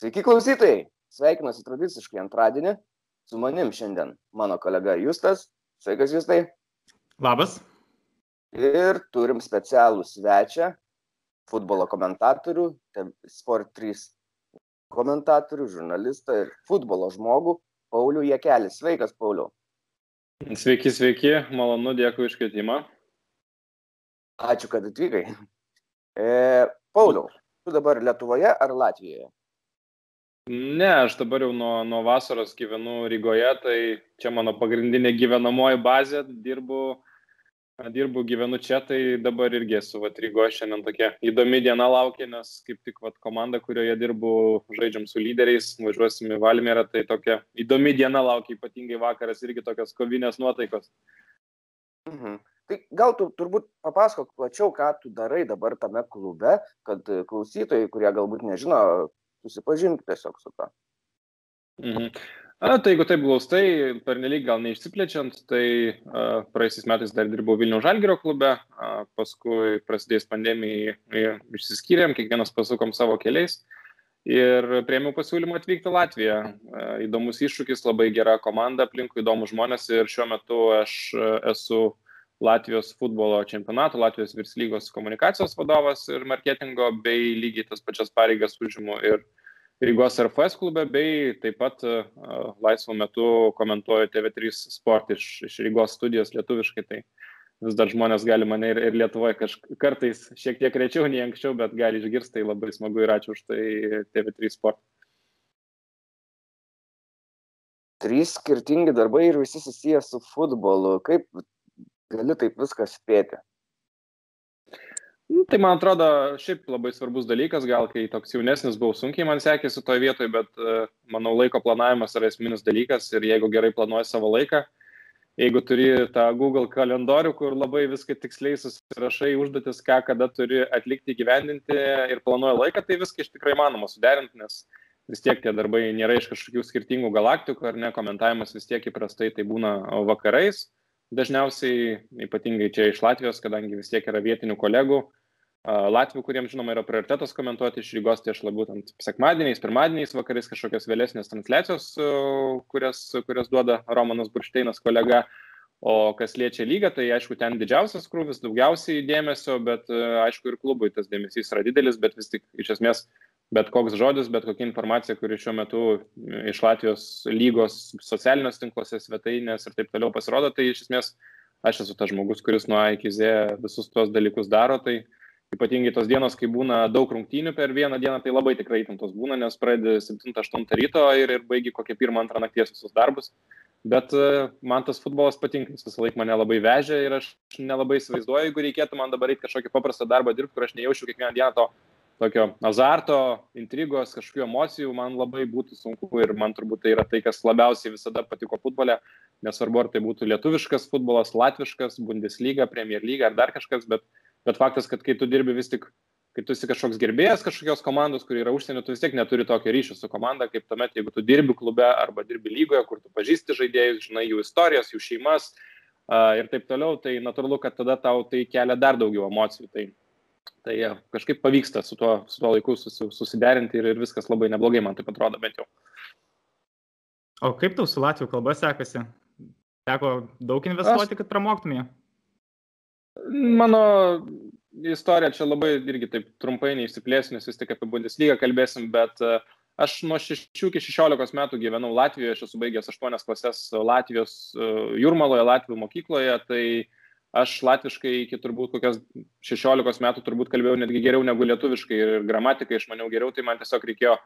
Sveiki klausytojai, sveikinuosi tradiciškai antradienį. Su manim šiandien mano kolega Justas. Sveikas Justai. Labas. Ir turim specialų svečią, futbolo komentatorių, Sport 3 komentatorių, žurnalistą ir futbolo žmogų, Paulių Jekelį. Sveikas, Pauliu. Sveiki, sveiki, malonu, dėkui iš kvietimą. Ačiū, kad atvykai. E, Pauliau, tu dabar Lietuvoje ar Latvijoje? Ne, aš dabar jau nuo, nuo vasaros gyvenu Rygoje, tai čia mano pagrindinė gyvenamoji bazė, dirbu, dirbu gyvenu čia, tai dabar irgi esu vat, Rygoje, šiandien tokia įdomi diena laukia, nes kaip tik vat, komanda, kurioje dirbu, žaidžiam su lyderiais, važiuosim į Valmierą, tai tokia įdomi diena laukia, ypatingai vakaras irgi tokios kovinės nuotaikos. Mhm. Tai gal tu turbūt papasakok plačiau, ką tu darai dabar tame klube, kad klausytojai, kurie galbūt nežino, susipažintų tiesiog su to. Mhm. A, tai jeigu taip glaustai, pernelyg gal neišsiplečiant, tai a, praeisiais metais dar dirbau Vilnių Žalgirio klube, a, paskui prasidėjus pandemijai išsiskyrėm, kiekvienas pasukom savo keliais ir priemiau pasiūlymą atvykti į Latviją. A, įdomus iššūkis, labai gera komanda, aplinkui įdomus žmonės ir šiuo metu aš esu Latvijos futbolo čempionato, Latvijos virslygos komunikacijos vadovas ir marketingo, bei lygiai tas pačias pareigas užimu ir Rygos RFS klube, bei taip pat uh, laisvu metu komentuoju TV3 sport iš, iš Rygos studijos lietuviškai. Tai vis dar žmonės gali mane ir, ir Lietuvoje kažk kartais šiek tiek rečiau nei anksčiau, bet gali išgirsti, tai labai smagu ir ačiū už tai TV3 sport. Trys skirtingi darbai ir visi susijęs su futbolu. Kaip gali taip viską spėti. Nu, tai man atrodo, šiaip labai svarbus dalykas, gal kai toks jaunesnis buvau, sunkiai man sekėsi toje vietoje, bet uh, manau, laiko planavimas yra esminis dalykas ir jeigu gerai planuoji savo laiką, jeigu turi tą Google kalendorių, kur labai viską tiksliai susirašai užduotis, ką kada turi atlikti, gyvendinti ir planuoji laiką, tai viską iš tikrai manoma suderinti, nes vis tiek tie darbai nėra iš kažkokių skirtingų galaktikų ar ne, komentavimas vis tiek įprastai tai būna vakarais dažniausiai, ypatingai čia iš Latvijos, kadangi vis tiek yra vietinių kolegų, Latvių, kuriems žinoma yra prioritetas komentuoti iš Rygos, tai aš labiau ant sekmadieniais, pirmadieniais, vakarais kažkokios vėlesnės transliacijos, kurias, kurias duoda Romanas Buršteinas kolega. O kas liečia lygą, tai aišku, ten didžiausias krūvis, daugiausiai dėmesio, bet aišku ir klubui tas dėmesys yra didelis, bet vis tik iš esmės bet koks žodis, bet kokia informacija, kuri šiuo metu iš Latvijos lygos socialiniuose tinkluose, svetainės ir taip toliau pasirodo, tai iš esmės aš esu tas žmogus, kuris nuo A iki Z visus tuos dalykus daro. Tai ypatingai tos dienos, kai būna daug rungtynių per vieną dieną, tai labai tikrai įtemptos būna, nes pradedi 7-8 ryto ir, ir baigi kokią pirmą, antrą nakties visus darbus. Bet man tas futbolas patinka, jis visą laiką mane labai vežia ir aš nelabai įsivaizduoju, jeigu reikėtų man dabar eiti kažkokį paprastą darbą dirbti, kur aš nejaučiu kiekvieną dieną to tokio azarto, intrigos, kažkokių emocijų man labai būtų sunku ir man turbūt tai yra tai, kas labiausiai visada patiko futbole, nesvarbu ar tai būtų lietuviškas futbolas, latviškas, Bundesliga, Premier League ar dar kažkas, bet, bet faktas, kad kai tu dirbi vis tik, kai tu esi kažkoks gerbėjas kažkokios komandos, kur yra užsienio, tu vis tiek neturi tokio ryšio su komanda, kaip tuomet, jeigu tu dirbi klube arba dirbi lygoje, kur tu pažįsti žaidėjus, žinai jų istorijas, jų šeimas ir taip toliau, tai natūralu, kad tada tau tai kelia dar daugiau emocijų. Tai Tai ja, kažkaip pavyksta su tuo, su tuo laiku susi, susiderinti ir, ir viskas labai neblogai, man taip atrodo, bent jau. O kaip tau su latvių kalba sekasi? Teko daug investuoti, Aš... kad pramoktumė? Mano istorija čia labai irgi taip trumpai neišsiplėsiu, nes vis tik apie Bundeslygą kalbėsim, bet e, aš nuo 6 iki 16 metų gyvenau Latvijoje, aš esu baigęs 8 klases Latvijos e, Jurmaloje, Latvijų mokykloje, tai uh, aš latviškai iki turbūt kokios 16 metų turbūt kalbėjau netgi geriau negu lietuviškai ir gramatiką išmaniau geriau, tai man tiesiog reikėjo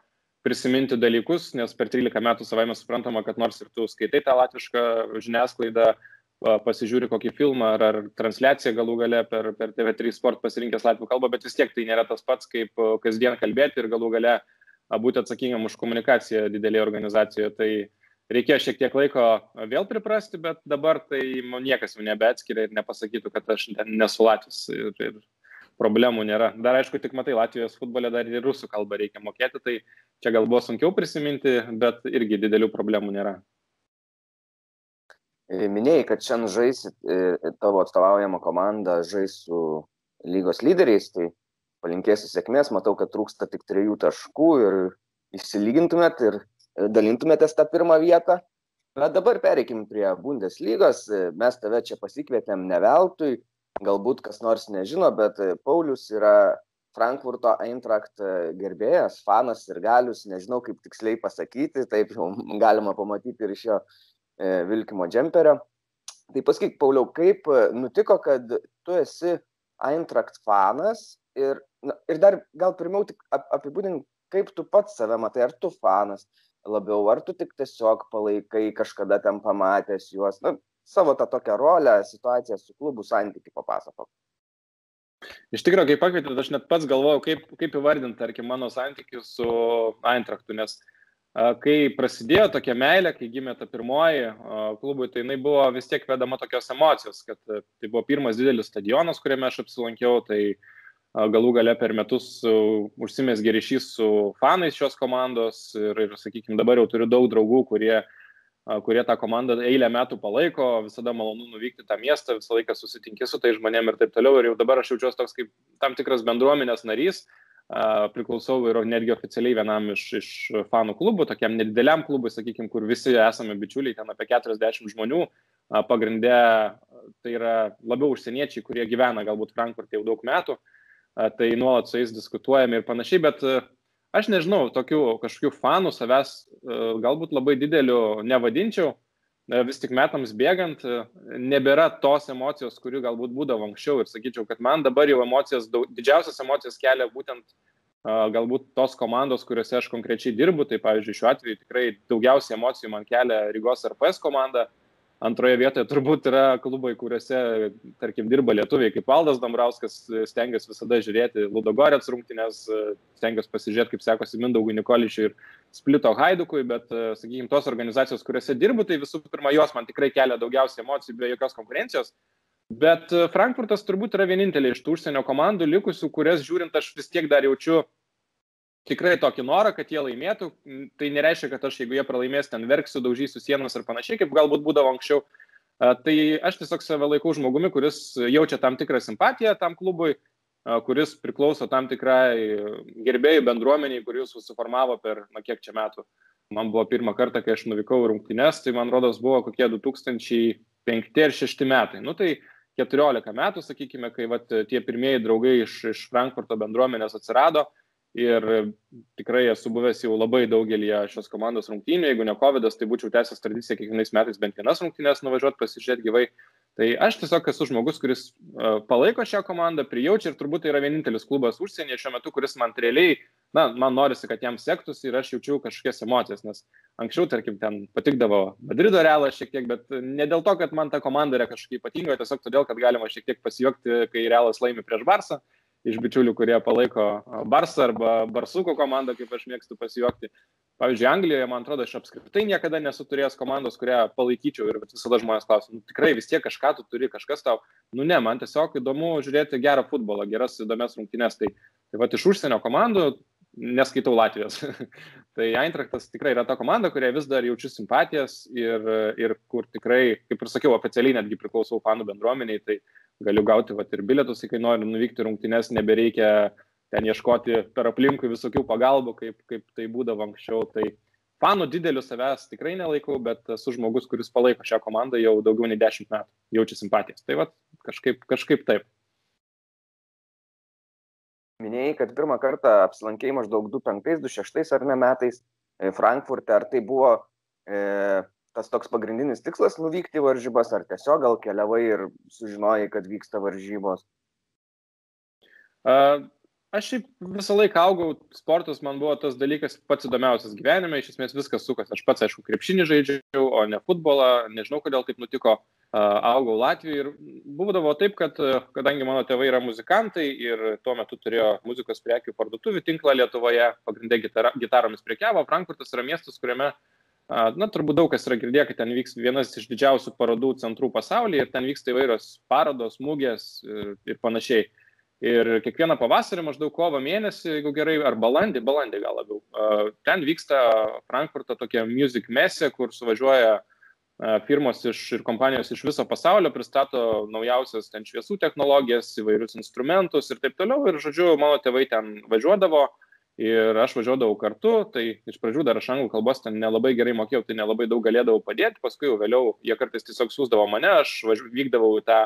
prisiminti dalykus, nes per 13 metų savai mes suprantama, kad nors ir tu skaitai tą latvišką žiniasklaidą, pasižiūri kokį filmą ar, ar transliaciją galų gale per, per TV3 sport pasirinkęs latvių kalbą, bet vis tiek tai nėra tas pats, kaip kasdien kalbėti ir galų gale būti atsakingam už komunikaciją didelėje organizacijoje. Tai uh, reikėjo šiek tiek laiko vėl priprasti, bet dabar tai niekas jau nebeatskiria ir nepasakytų, kad aš nesu Latvijas ir, ir problemų nėra. Dar aišku, tik matai, Latvijos futbole dar ir rusų kalbą reikia mokėti, tai čia gal buvo sunkiau prisiminti, bet irgi didelių problemų nėra. E, minėjai, kad šiandien žaisit, e, tavo atstovaujama komanda žais su lygos lyderiais, tai palinkėsiu sėkmės, matau, kad trūksta tik trijų taškų ir išsilygintumėt ir dalintumėtės tą pirmą vietą. Bet dabar pereikim prie Bundeslygos. Mes tave čia pasikvietėm ne veltui, galbūt kas nors nežino, bet Paulius yra Frankfurto Eintracht gerbėjas, fanas ir galius, nežinau kaip tiksliai pasakyti, taip jau galima pamatyti ir iš jo e, Vilkimo džemperio. Tai pasakyk, Pauliau, kaip nutiko, kad tu esi Eintracht fanas ir, na, ir dar gal pirmiau tik apibūdink, kaip tu pats save matai, ar tu fanas, labiau, ar tu tik tiesiog palaikai kažkada ten pamatęs juos, nu, savo tą tokią rolę, situaciją su klubu santyki papasakok. Iš tikrųjų, kai pakvietėte, aš net pats galvojau, kaip, kaip įvardinti, tarkim, mano santykius su Eintraktu, nes a, kai prasidėjo tokia meilė, kai gimė ta pirmoji a, klubui, tai jinai buvo vis tiek vedama tokios emocijos, kad a, tai buvo pirmas didelis stadionas, kuriame aš apsilankiau, tai a, galų gale per metus užsimesgė ryšys su fanais šios komandos ir, ir sakykime, dabar jau turiu daug draugų, kurie, kurie tą komandą eilę metų palaiko, visada malonu nuvykti tą miestą, visą laiką susitinki su tai žmonėm ir taip toliau. Ir jau dabar aš jaučiuosi toks kaip tam tikras bendruomenės narys, priklausau ir netgi oficialiai vienam iš, iš fanų klubų, tokiam nedideliam klubui, sakykime, kur visi esame bičiuliai, ten apie 40 žmonių, pagrindė tai yra labiau užsieniečiai, kurie gyvena galbūt Frankfurte jau daug metų. Uh, tai nuolat su jais diskutuojame ir panašiai, bet aš nežinau, tokių kažkokių fanų savęs galbūt labai dideliu nevadinčiau, vis tik metams bėgant nebėra tos emocijos, kurių galbūt būdavo anksčiau ir sakyčiau, kad man dabar jau emocijas, daug, didžiausias emocijas kelia būtent galbūt tos komandos, kuriuose aš konkrečiai dirbu, tai pavyzdžiui šiuo atveju tikrai daugiausiai emocijų man kelia Rygos RPS komanda, Antroje vietoje turbūt yra klubai, kuriuose, tarkim, dirba lietuviai, kaip Valdas Dambrauskas, stengiasi visada žiūrėti Ludogorets rungtynės, stengiasi pasižiūrėti, kaip sekasi Mindaugui Nikoličiui ir Splito Haidukui, bet, sakykime, tos organizacijos, kuriuose dirbu, tai visų pirma, jos man tikrai kelia daugiausiai emocijų be jokios konkurencijos. Bet Frankfurtas turbūt yra vienintelė iš tų užsienio komandų likusių, kurias žiūrint aš vis tiek dar jaučiu tikrai tokį norą, kad jie laimėtų. Tai nereiškia, kad aš, jeigu jie pralaimės, ten verksiu, daužysiu sienas ir panašiai, kaip galbūt būdavo anksčiau. Tai aš tiesiog save laikau žmogumi, kuris jaučia tam tikrą simpatiją tam klubui, kuris priklauso tam tikrai gerbėjų bendruomeniai, kuris susiformavo per, na kiek čia metų. Man buvo pirmą kartą, kai aš nuvykau rungtynes, tai man rodos buvo kokie 2005 ir 2006 metai. Nu tai 14 metų, sakykime, kai vat, tie pirmieji draugai iš, iš Frankfurto bendruomenės atsirado. Uh, ir tikrai esu buvęs jau labai daugelį šios komandos rungtynių, jeigu ne COVID, tai būčiau tęsęs tradiciją kiekvienais metais bent vienas rungtynės nuvažiuoti pasižiūrėti gyvai. Tai aš tiesiog esu žmogus, kuris uh, palaiko šią komandą, prijaučia ir turbūt tai yra vienintelis klubas užsienyje šiuo metu, kuris man realiai, na, man norisi, kad jam sektųsi ir aš jaučiu kažkokias emocijas, nes anksčiau, tarkim, ten patikdavo Madrido realas šiek tiek, bet ne dėl to, kad man ta komanda yra kažkokia ypatinga, tiesiog todėl, kad galima šiek tiek pasijuokti, kai realas laimi prieš Barsą iš bičiulių, kurie palaiko Barsą arba Barsuko komandą, kaip aš mėgstu pasijuokti. Pavyzdžiui, Anglijoje, man atrodo, aš apskritai niekada nesu turėjęs komandos, kurią palaikyčiau ir visada žmonės klausia, nu, tikrai vis tiek kažką tu turi, kažkas tau. Nu ne, man tiesiog įdomu žiūrėti gerą futbolą, geras įdomias rungtynes. Tai, tai va iš užsienio komandų neskaitau Latvijos. tai Eintraktas tikrai yra ta komanda, kurie vis dar jaučiu simpatijas ir, ir kur tikrai, kaip ir sakiau, oficialiai netgi priklausau fanų bendruomeniai, tai galiu gauti vat, ir bilietus, kai noriu nuvykti rungtynes, nebereikia ten ieškoti per aplinkui visokių pagalbų, kaip, kaip tai būdavo anksčiau. Tai fanų dideliu savęs tikrai nelaikau, bet esu žmogus, kuris palaiko šią komandą jau daugiau nei dešimt metų, jaučia simpatijas. Tai va, kažkaip, kažkaip taip. Minėjai, kad pirmą kartą apsilankėjai maždaug 2005-2006 ar ne metais e, Frankfurte, ar tai buvo e, tas toks pagrindinis tikslas nuvykti į varžybas, ar tiesiog gal keliavai ir sužinojai, kad vyksta varžybos? Uh, aš šiaip visą laiką augau, sportas man buvo tas dalykas pats įdomiausias gyvenime, iš esmės viskas sukas. Aš pats, aišku, krepšinį žaidžiau, o ne futbolą, nežinau, kodėl taip nutiko. Uh, augau Latvijoje ir būdavo taip, kad kadangi mano tėvai yra muzikantai ir tuo metu turėjo muzikos prekių parduotuvių tinklą Lietuvoje, pagrindė gitara, gitaromis prekiavo, Frankfurtas yra miestas, kuriame, na, turbūt daug kas yra girdėję, kad ten vyks vienas iš didžiausių parodų centrų pasaulyje ir ten vyksta įvairios parodos, mūgės ir, ir panašiai. Ir kiekvieną pavasarį, maždaug kovo mėnesį, jeigu gerai, ar balandį, balandį gal labiau, ten vyksta Frankfurto tokia music mesė, kur suvažiuoja uh, firmos iš, ir kompanijos iš viso pasaulio pristato naujausias ten šviesų technologijas, įvairius instrumentus ir taip toliau. Ir, žodžiu, mano tėvai ten važiuodavo Ir aš važiuodavau kartu, tai iš pradžių dar aš anglų kalbos ten nelabai gerai mokėjau, tai nelabai daug galėdavau padėti, paskui jau vėliau jie kartais tiesiog siūsdavo mane, aš važiu, vykdavau į tą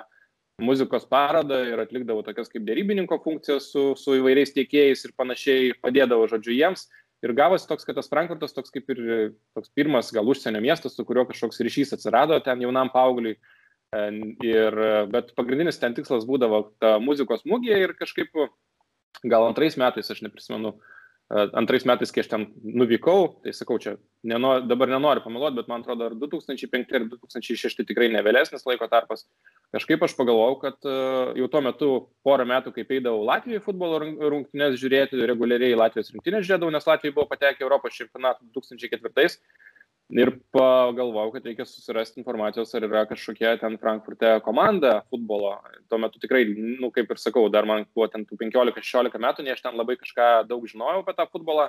muzikos parodą ir atlikdavau tokias kaip dėrybininko funkcijas su, su įvairiais tiekėjais ir panašiai, padėdavau, žodžiu, jiems. Ir gavosi toks, kad tas Frankfurtas toks kaip ir toks pirmas gal užsienio miestas, su kuriuo kažkoks ryšys atsirado ten jaunam paaugliui. Ir, bet pagrindinis ten tikslas būdavo ta muzikos mūgė ir kažkaip gal antrais metais, aš neprisimenu, antrais metais, kai aš ten nuvykau, tai sakau, čia nenor, dabar nenoriu pameluoti, bet man atrodo, ar 2005 ir 2006 tikrai nevėlesnis laiko tarpas. Kažkaip aš pagalvojau, kad jau tuo metu porą metų, kai eidavau Latvijoje futbolo rungtynės žiūrėti, reguliariai Latvijos rungtynės žiūrėdavau, nes Latvija buvo patekę Europos čempionatą 2004 ir pagalvojau, kad reikia susirasti informacijos, ar yra kažkokia ten Frankfurte komanda futbolo. Tuo metu tikrai, nu, kaip ir sakau, dar man buvo ten tų 15-16 metų, nei aš ten labai kažką daug žinojau apie tą futbolą,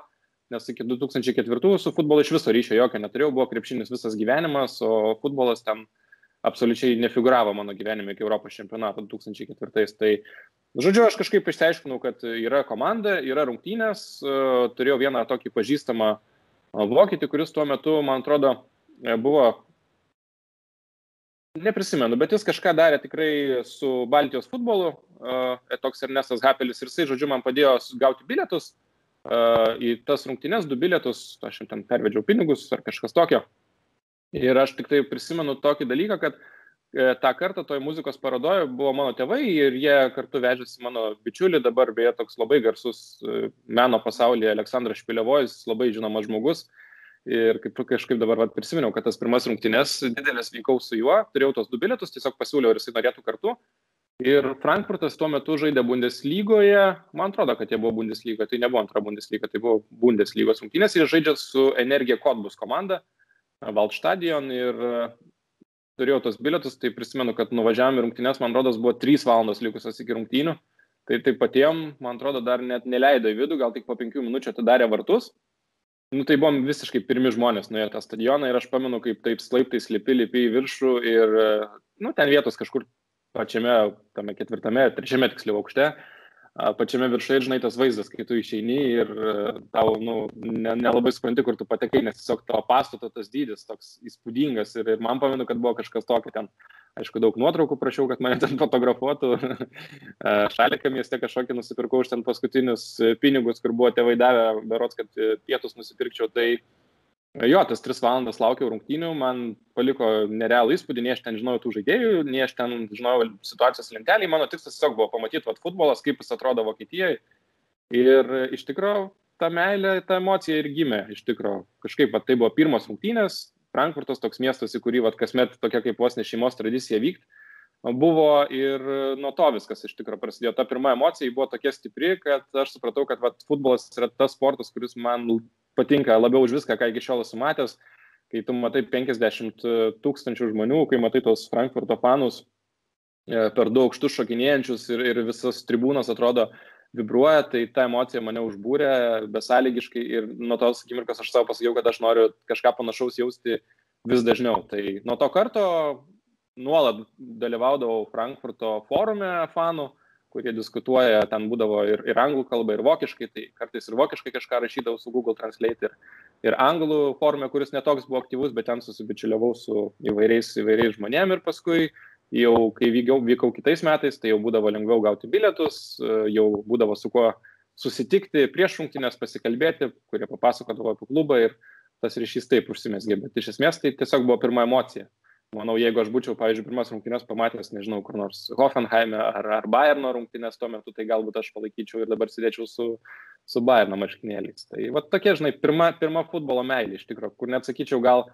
nes iki 2004 su futbolu iš viso ryšio jokio neturėjau, buvo krepšinis visas gyvenimas, o futbolas ten absoliučiai nefiguravo mano gyvenime iki Europos čempionato 2004. Tai, žodžiu, aš kažkaip išsiaiškinau, kad yra komanda, yra rungtynės, turėjau vieną tokį pažįstamą vokietį, kuris tuo metu, man atrodo, e, buvo, neprisimenu, bet jis kažką darė tikrai su Baltijos futbolu, e, toks Ernestas Hapelis ir jisai, žodžiu, man padėjo gauti bilietus e, į tas rungtynes, du bilietus, aš ten pervedžiau pinigus ar kažkas tokio. Ir aš tik tai prisimenu tokį dalyką, kad tą kartą toj muzikos parodoje buvo mano tėvai ir jie kartu vežėsi mano bičiulį, dabar beje toks labai garsus meno pasaulyje Aleksandras Špilevojus, labai žinomas žmogus. Ir kaip kažkaip dabar vat, prisiminiau, kad tas pirmas rungtynės didelės vykau su juo, turėjau tos du bilietus, tiesiog pasiūliau ir jisai norėtų kartu. Ir Frankfurtas tuo metu žaidė Bundeslygoje, man atrodo, kad jie buvo Bundeslygoje, tai nebuvo antra Bundeslyga, tai buvo Bundeslygos rungtynės ir žaidžia su Energija Kodbus komanda, Waldstadion ir turėjau tos bilietus, tai prisimenu, kad nuvažiavome rungtynės, man rodos, buvo 3 valandos likusios iki rungtynių. Tai taip patiem, man atrodo, dar net neleido į vidų, gal tik po 5 minučių atidarė vartus. Nu, tai buvom visiškai pirmi žmonės nuėję tą stadioną ir aš pamenu, kaip taip slaiptais lipi, lipi į viršų ir, nu, ten vietos kažkur pačiame, tame ketvirtame, trečiame tiksliau aukšte, pačiame viršuje, žinai, tas vaizdas, kai tu išeini ir tau, nu, nelabai ne supranti, kur tu patekai, nes tiesiog tavo pastato tas dydis toks įspūdingas ir, ir man pamenu, kad buvo kažkas tokio ten. Aišku, daug nuotraukų prašiau, kad mane ten fotografuotų. Šaliką mieste kažkokį nusipirkau už ten paskutinius pinigus, kur buvo tėvai davę, berots, kad pietus nusipirkčiau. Tai uh, Jo, tas tris valandas laukiau rungtynių, man paliko nerealų įspūdį, nei aš ten žinojau tų žaidėjų, nei aš ten žinojau situacijos lentelį, mano tikslas tiesiog buvo pamatyti vat, futbolas, kaip jis atrodo Vokietijoje. Ir iš tikrųjų ta meilė, ta emocija ir gimė, iš tikrųjų. Kažkaip, vat, tai buvo pirmas rungtynės, Frankfurtas toks miestas, į kurį vat, kasmet tokia kaip vos ne šeimos tradicija vykti. Buvo ir nuo to viskas iš tikrųjų prasidėjo. Ta pirma emocija buvo tokia stipri, kad aš supratau, kad vat, futbolas yra tas sportas, kuris man patinka labiau už viską, ką iki šiol esu matęs, kai tu matai 50 tūkstančių žmonių, kai matai tos Frankfurto fanus e, per du aukštus šokinėjančius ir, ir visas tribūnas atrodo vibruoja, tai ta emocija mane užbūrė besąlygiškai ir nuo tos akimirkos aš savo pasakiau, kad aš noriu kažką panašaus jausti vis dažniau. Tai nuo to karto nuolat dalyvaudavau Frankfurto forume fanų kurie diskutuoja, ten būdavo ir, ir anglų kalba, ir vokiškai, tai kartais ir vokiškai kažką rašydavau su Google Translate ir, ir anglų forume, kuris netoks buvo aktyvus, bet ten susibičiuliavau su įvairiais, įvairiais žmonėmis ir paskui jau, kai vykau, vykau kitais metais, tai jau būdavo lengviau gauti bilietus, jau būdavo su kuo susitikti prieš rungtynės, pasikalbėti, kurie papasakodavo apie klubą ir tas ryšys taip užsimesgė, bet iš esmės tai tiesiog buvo pirma emocija manau, jeigu aš būčiau, pavyzdžiui, pirmas rungtynės pamatęs, nežinau, kur nors Hoffenheime ar, ar Bayerno rungtynės tuo metu, tai galbūt aš palaikyčiau ir dabar sėdėčiau su, su Bayerno marškinėliais. Tai va tokia, žinai, pirma, pirma futbolo meilė iš tikrųjų, kur net sakyčiau, gal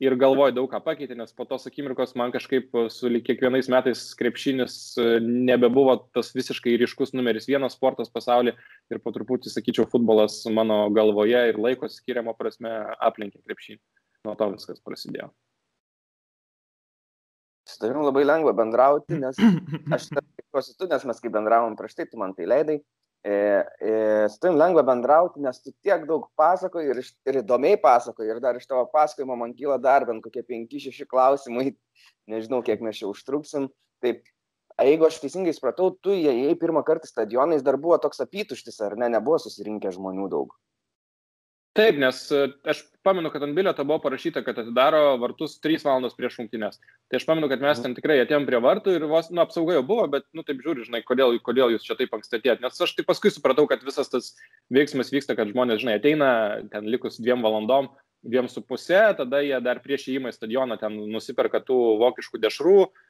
ir galvoju daug ką pakeitė, nes po tos akimirkos man kažkaip su kiekvienais metais krepšinis e, nebebuvo tas visiškai ryškus numeris vienas sportas pasaulyje ir po truputį, sakyčiau, futbolas mano galvoje ir laiko skiriamo prasme aplenkė krepšinį. Nuo to viskas prasidėjo su tavimi labai lengva bendrauti, nes aš tikiuosi tu, nes mes kai bendravom prieš tai, tu man tai leidai. E, e, su tavimi lengva bendrauti, nes tu tiek daug pasakoji ir, ir įdomiai pasakoji ir dar iš tavo pasakojimo man kyla dar bent kokie 5-6 klausimai, nežinau, kiek mes čia užtruksim. Taip, jeigu aš teisingai supratau, tu įėjai pirmą kartą stadionais, dar buvo toks apytuštis, ar ne, nebuvo susirinkę žmonių daug. Taip, nes e, aš pamenu, kad ant bilieto buvo parašyta, kad atidaro vartus 3 valandos prieš rungtynės. Tai aš pamenu, kad mes ten tikrai atėjom prie vartų ir vos, nu, apsauga jau buvo, bet, nu, taip žiūri, žinai, kodėl, kodėl jūs čia taip anksti atėjot. Nes aš tai paskui supratau, kad visas tas veiksmas vyksta, kad žmonės, žinai, ateina ten likus dviem valandom, dviem su pusė, tada jie dar prieš įėjimą į stadioną ten nusiperka tų vokiškų dešrų, uh,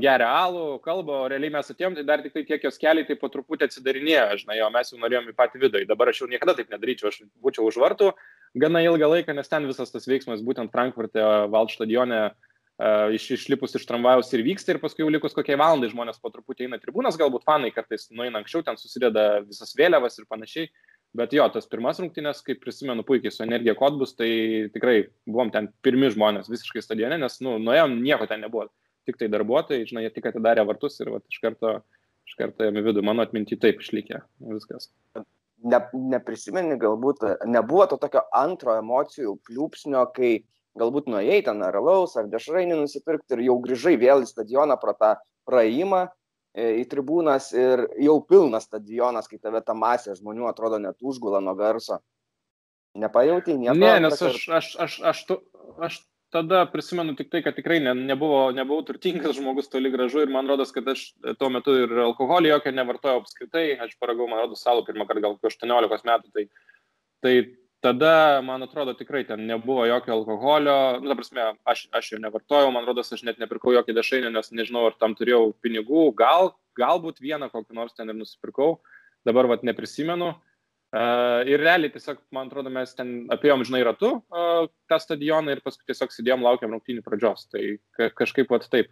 geria alų, kalba, o realiai mes atėjom, tai dar tik tai tiek jos keliai tai po truputį atsidarinėjo, žinai, o mes jau norėjom į patį vidų. Dabar aš jau niekada taip nedaryčiau, aš būčiau už vartų gana ilgą laiką, nes ten visas tas veiksmas būtent Frankfurte, Vald stadione, uh, iš, išlipus iš tramvajaus ir vyksta ir paskui jau likus kokiai valandai žmonės po truputį eina tribūnas, galbūt fanai kartais nueina anksčiau, ten susideda visas vėliavas ir panašiai. Bet jo, tas pirmas rungtynės, kaip prisimenu puikiai su Energija Kodbus, tai tikrai buvom ten pirmi žmonės visiškai stadione, nes, nu, nuėjom, nieko ten nebuvo tik tai darbuotojai, žinai, jie tik atidarė vartus ir vat, iš karto, iš karto jame vidų. Mano atminti taip išlikė viskas. Ne, neprisimeni, galbūt nebuvo to tokio antro emocijų pliūpsnio, kai galbūt nuėjai ten ar alaus, ar dešrainį nusipirkti ir jau grįžai vėl į stadioną pro tą praėjimą e, į tribūnas ir jau pilnas stadionas, kai tave ta masė žmonių atrodo net užgula nuo garso. Nepajauti nieko. Ne, nes aš, aš, aš, aš, tu, aš tada prisimenu tik tai, kad tikrai ne, nebuvo, nebuvau turtingas žmogus toli gražu ir man rodos, kad aš tuo metu ir alkoholį jokio nevartojau apskritai, aš paragau, man rodos, salų pirmą kartą gal 18 metų, tai, tai tada, man atrodo, tikrai ten nebuvo jokio alkoholio, nu, ta prasme, aš, aš jo nevartojau, man rodos, aš net nepirkau jokį dešrainį, nes nežinau, ar tam turėjau pinigų, gal, galbūt vieną kokį nors ten ir nusipirkau, dabar vat neprisimenu. Uh, ir realiai tiesiog, man atrodo, mes ten apėjom, žinai, ratu uh, tą stadioną ir paskui tiesiog sėdėjom, laukiam rungtynių pradžios. Tai ka kažkaip pat taip.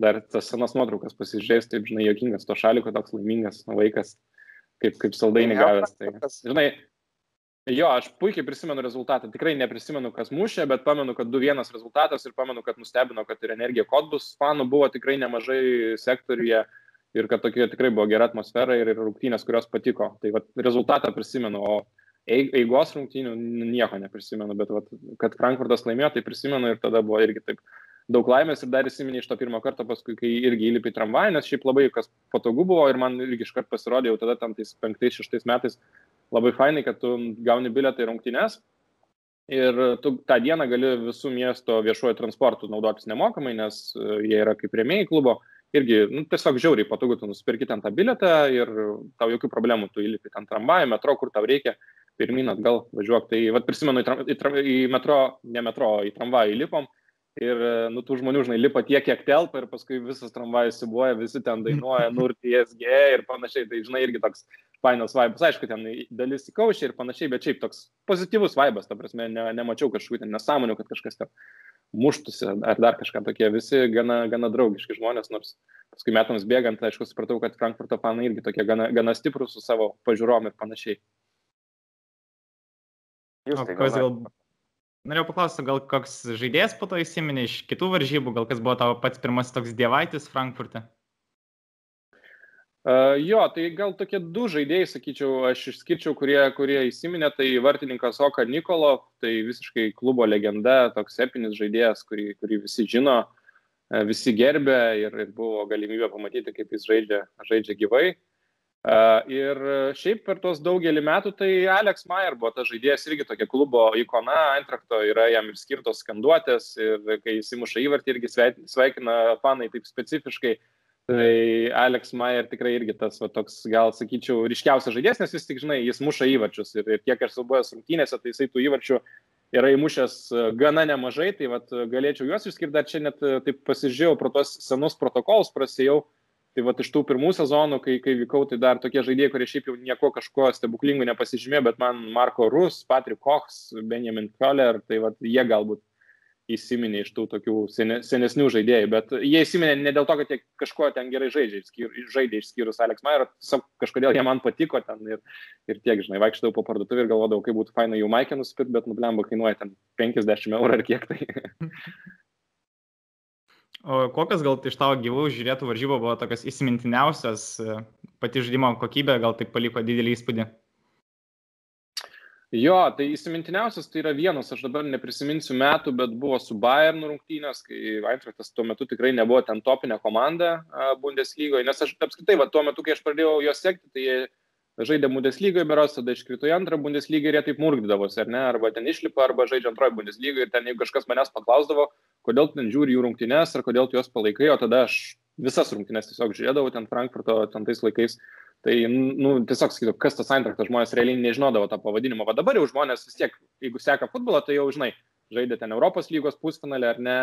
Dar tas senas nuotraukas pasižiūrės, taip, žinai, jokingas to šaliko, toks laimingas vaikas, kaip, kaip saldainį gavęs. Tai, žinai, jo, aš puikiai prisimenu rezultatą. Tikrai neprisimenu, kas mušė, bet pamenu, kad 2-1 rezultatas ir pamenu, kad nustebino, kad ir energija kodbus fanų buvo tikrai nemažai sektoriuje. Uh, ir kad tokia tikrai buvo gera atmosfera ir, ir rungtynės, kurios patiko. Tai vat, rezultatą prisimenu, o eigos rungtynių nieko neprisimenu, bet vat, kad Frankfurtas laimėjo, tai prisimenu ir tada buvo irgi taip daug laimės ir dar įsiminė iš to pirmo karto, paskui, kai irgi įlipi į tramvajų, nes šiaip labai kas patogu buvo ir man irgi iškart pasirodė jau tada tam tais penktais, šeštais metais labai fainai, kad tu gauni bilietą į rungtynes ir tu tą dieną gali visų miesto viešuoju transportu naudotis nemokamai, nes e, jie yra kaip rėmėjai klubo irgi, nu, tiesiog žiauriai patogu, tu nusipirki ten tą bilietą ir tau jokių problemų, tu įlipi ten tramvajų, metro, kur tau reikia, pirmin atgal važiuok. Tai vad prisimenu, į, tram, į, tram, į metro, ne metro, į tramvajų įlipom ir, nu, tų žmonių, žinai, lipa tiek, kiek telpa ir paskui visas tramvajus įsibuoja, visi ten dainuoja, nur TSG ir panašiai, tai, žinai, irgi toks fainas vaibas, aišku, ten dalis įkaušia ir panašiai, bet šiaip toks pozityvus vaibas, ta prasme, ne, nemačiau kažkokių ten nesąmonių, kad kažkas ten muštųsi ar dar kažką tokie, visi gana, gana draugiški žmonės, nors paskui metams bėgant, aišku, supratau, kad Frankfurto fanai irgi tokie gana, gana stiprus su savo pažiūrom ir panašiai. Jūs tai gal... Norėjau paklausti, gal koks žaidėjas po to įsiminė iš kitų varžybų, gal kas buvo tavo pats pirmasis toks dievaitis Frankfurte? Uh, jo, tai gal tokie du žaidėjai, sakyčiau, aš išskirčiau, kurie, kurie įsiminė, tai vartininkas Oka Nikolo, tai visiškai klubo legenda, toks epinis žaidėjas, kurį, kurį visi žino, visi gerbė ir, ir buvo galimybė pamatyti, kaip jis žaidžia, žaidžia gyvai. Uh, ir šiaip per tuos daugelį metų tai Alex Mayer buvo tas žaidėjas irgi tokia klubo ikona, Eintrakto yra jam ir skirtos skanduotės ir kai jis įmuša įvartį irgi sveikina fanai taip specifiškai. Uh, Tai Alex Mayer tikrai irgi tas, va, toks, gal sakyčiau, ryškiausias žaidėjas, nes vis tik, žinai, jis muša įvarčius ir, ir kiek aš subuvęs rungtynėse, tai jisai tų įvarčių yra įmušęs e, gana nemažai, tai vat, galėčiau juos išskirti, dar čia net e, taip pasižiūrėjau pro tos senus protokolus, prasėjau, tai vat, iš tų pirmų sezonų, kai, kai vykau, tai dar tokie žaidėjai, kurie šiaip jau nieko kažko stebuklingų nepasižymėjo, bet man Marko Rus, Patrick Kochs, Benjamin Koller, tai vat, jie galbūt įsiminė iš tų tokių senesnių žaidėjų, bet jie įsiminė ne dėl to, kad jie kažko ten gerai žaidžia, žaidė išskyrus Alex Mayer, kažkodėl jie man patiko ten ir, ir tiek, žinai, vaikštau po parduotuvę ir galvodavau, kaip būtų faina jų maikę nusipirkti, bet nublemba kainuoja ten 50 eurų ar kiek tai. O kokias gal iš tavo gyvų žiūrėtų varžybų buvo tokios įsimintiniausias, pati žaidimo kokybė gal taip paliko didelį įspūdį? Jo, tai įsimintiniausias tai yra vienas, aš dabar neprisiminsiu metų, bet buvo su Bayern rungtynės, kai Eintrachtas tuo metu tikrai nebuvo ten topinė komanda Bundeslygoje, nes aš apskritai, va, tuo metu, kai aš pradėjau juos sekti, tai jie žaidė Bundeslygoje, beros, tada iškrito į antrą Bundeslygoje ir jie taip murgdavosi, ar ne, arba ten išlipa, arba žaidžia antroji Bundeslygoje ir ten jeigu kažkas manęs paklausdavo, kodėl ten žiūri jų rungtynės ar kodėl tu juos palaikai, o tada aš visas rungtynės tiesiog žiūrėdavau ten Frankfurto, ten tais laikais. Tai, nu, tiesiog sakytų, kas tas Eintraktas, žmonės realiai nežinodavo tą pavadinimą. O dabar jau žmonės vis tiek, jeigu seka futbolą, tai jau žinai, žaidė ten Europos lygos pusfinalį ar ne,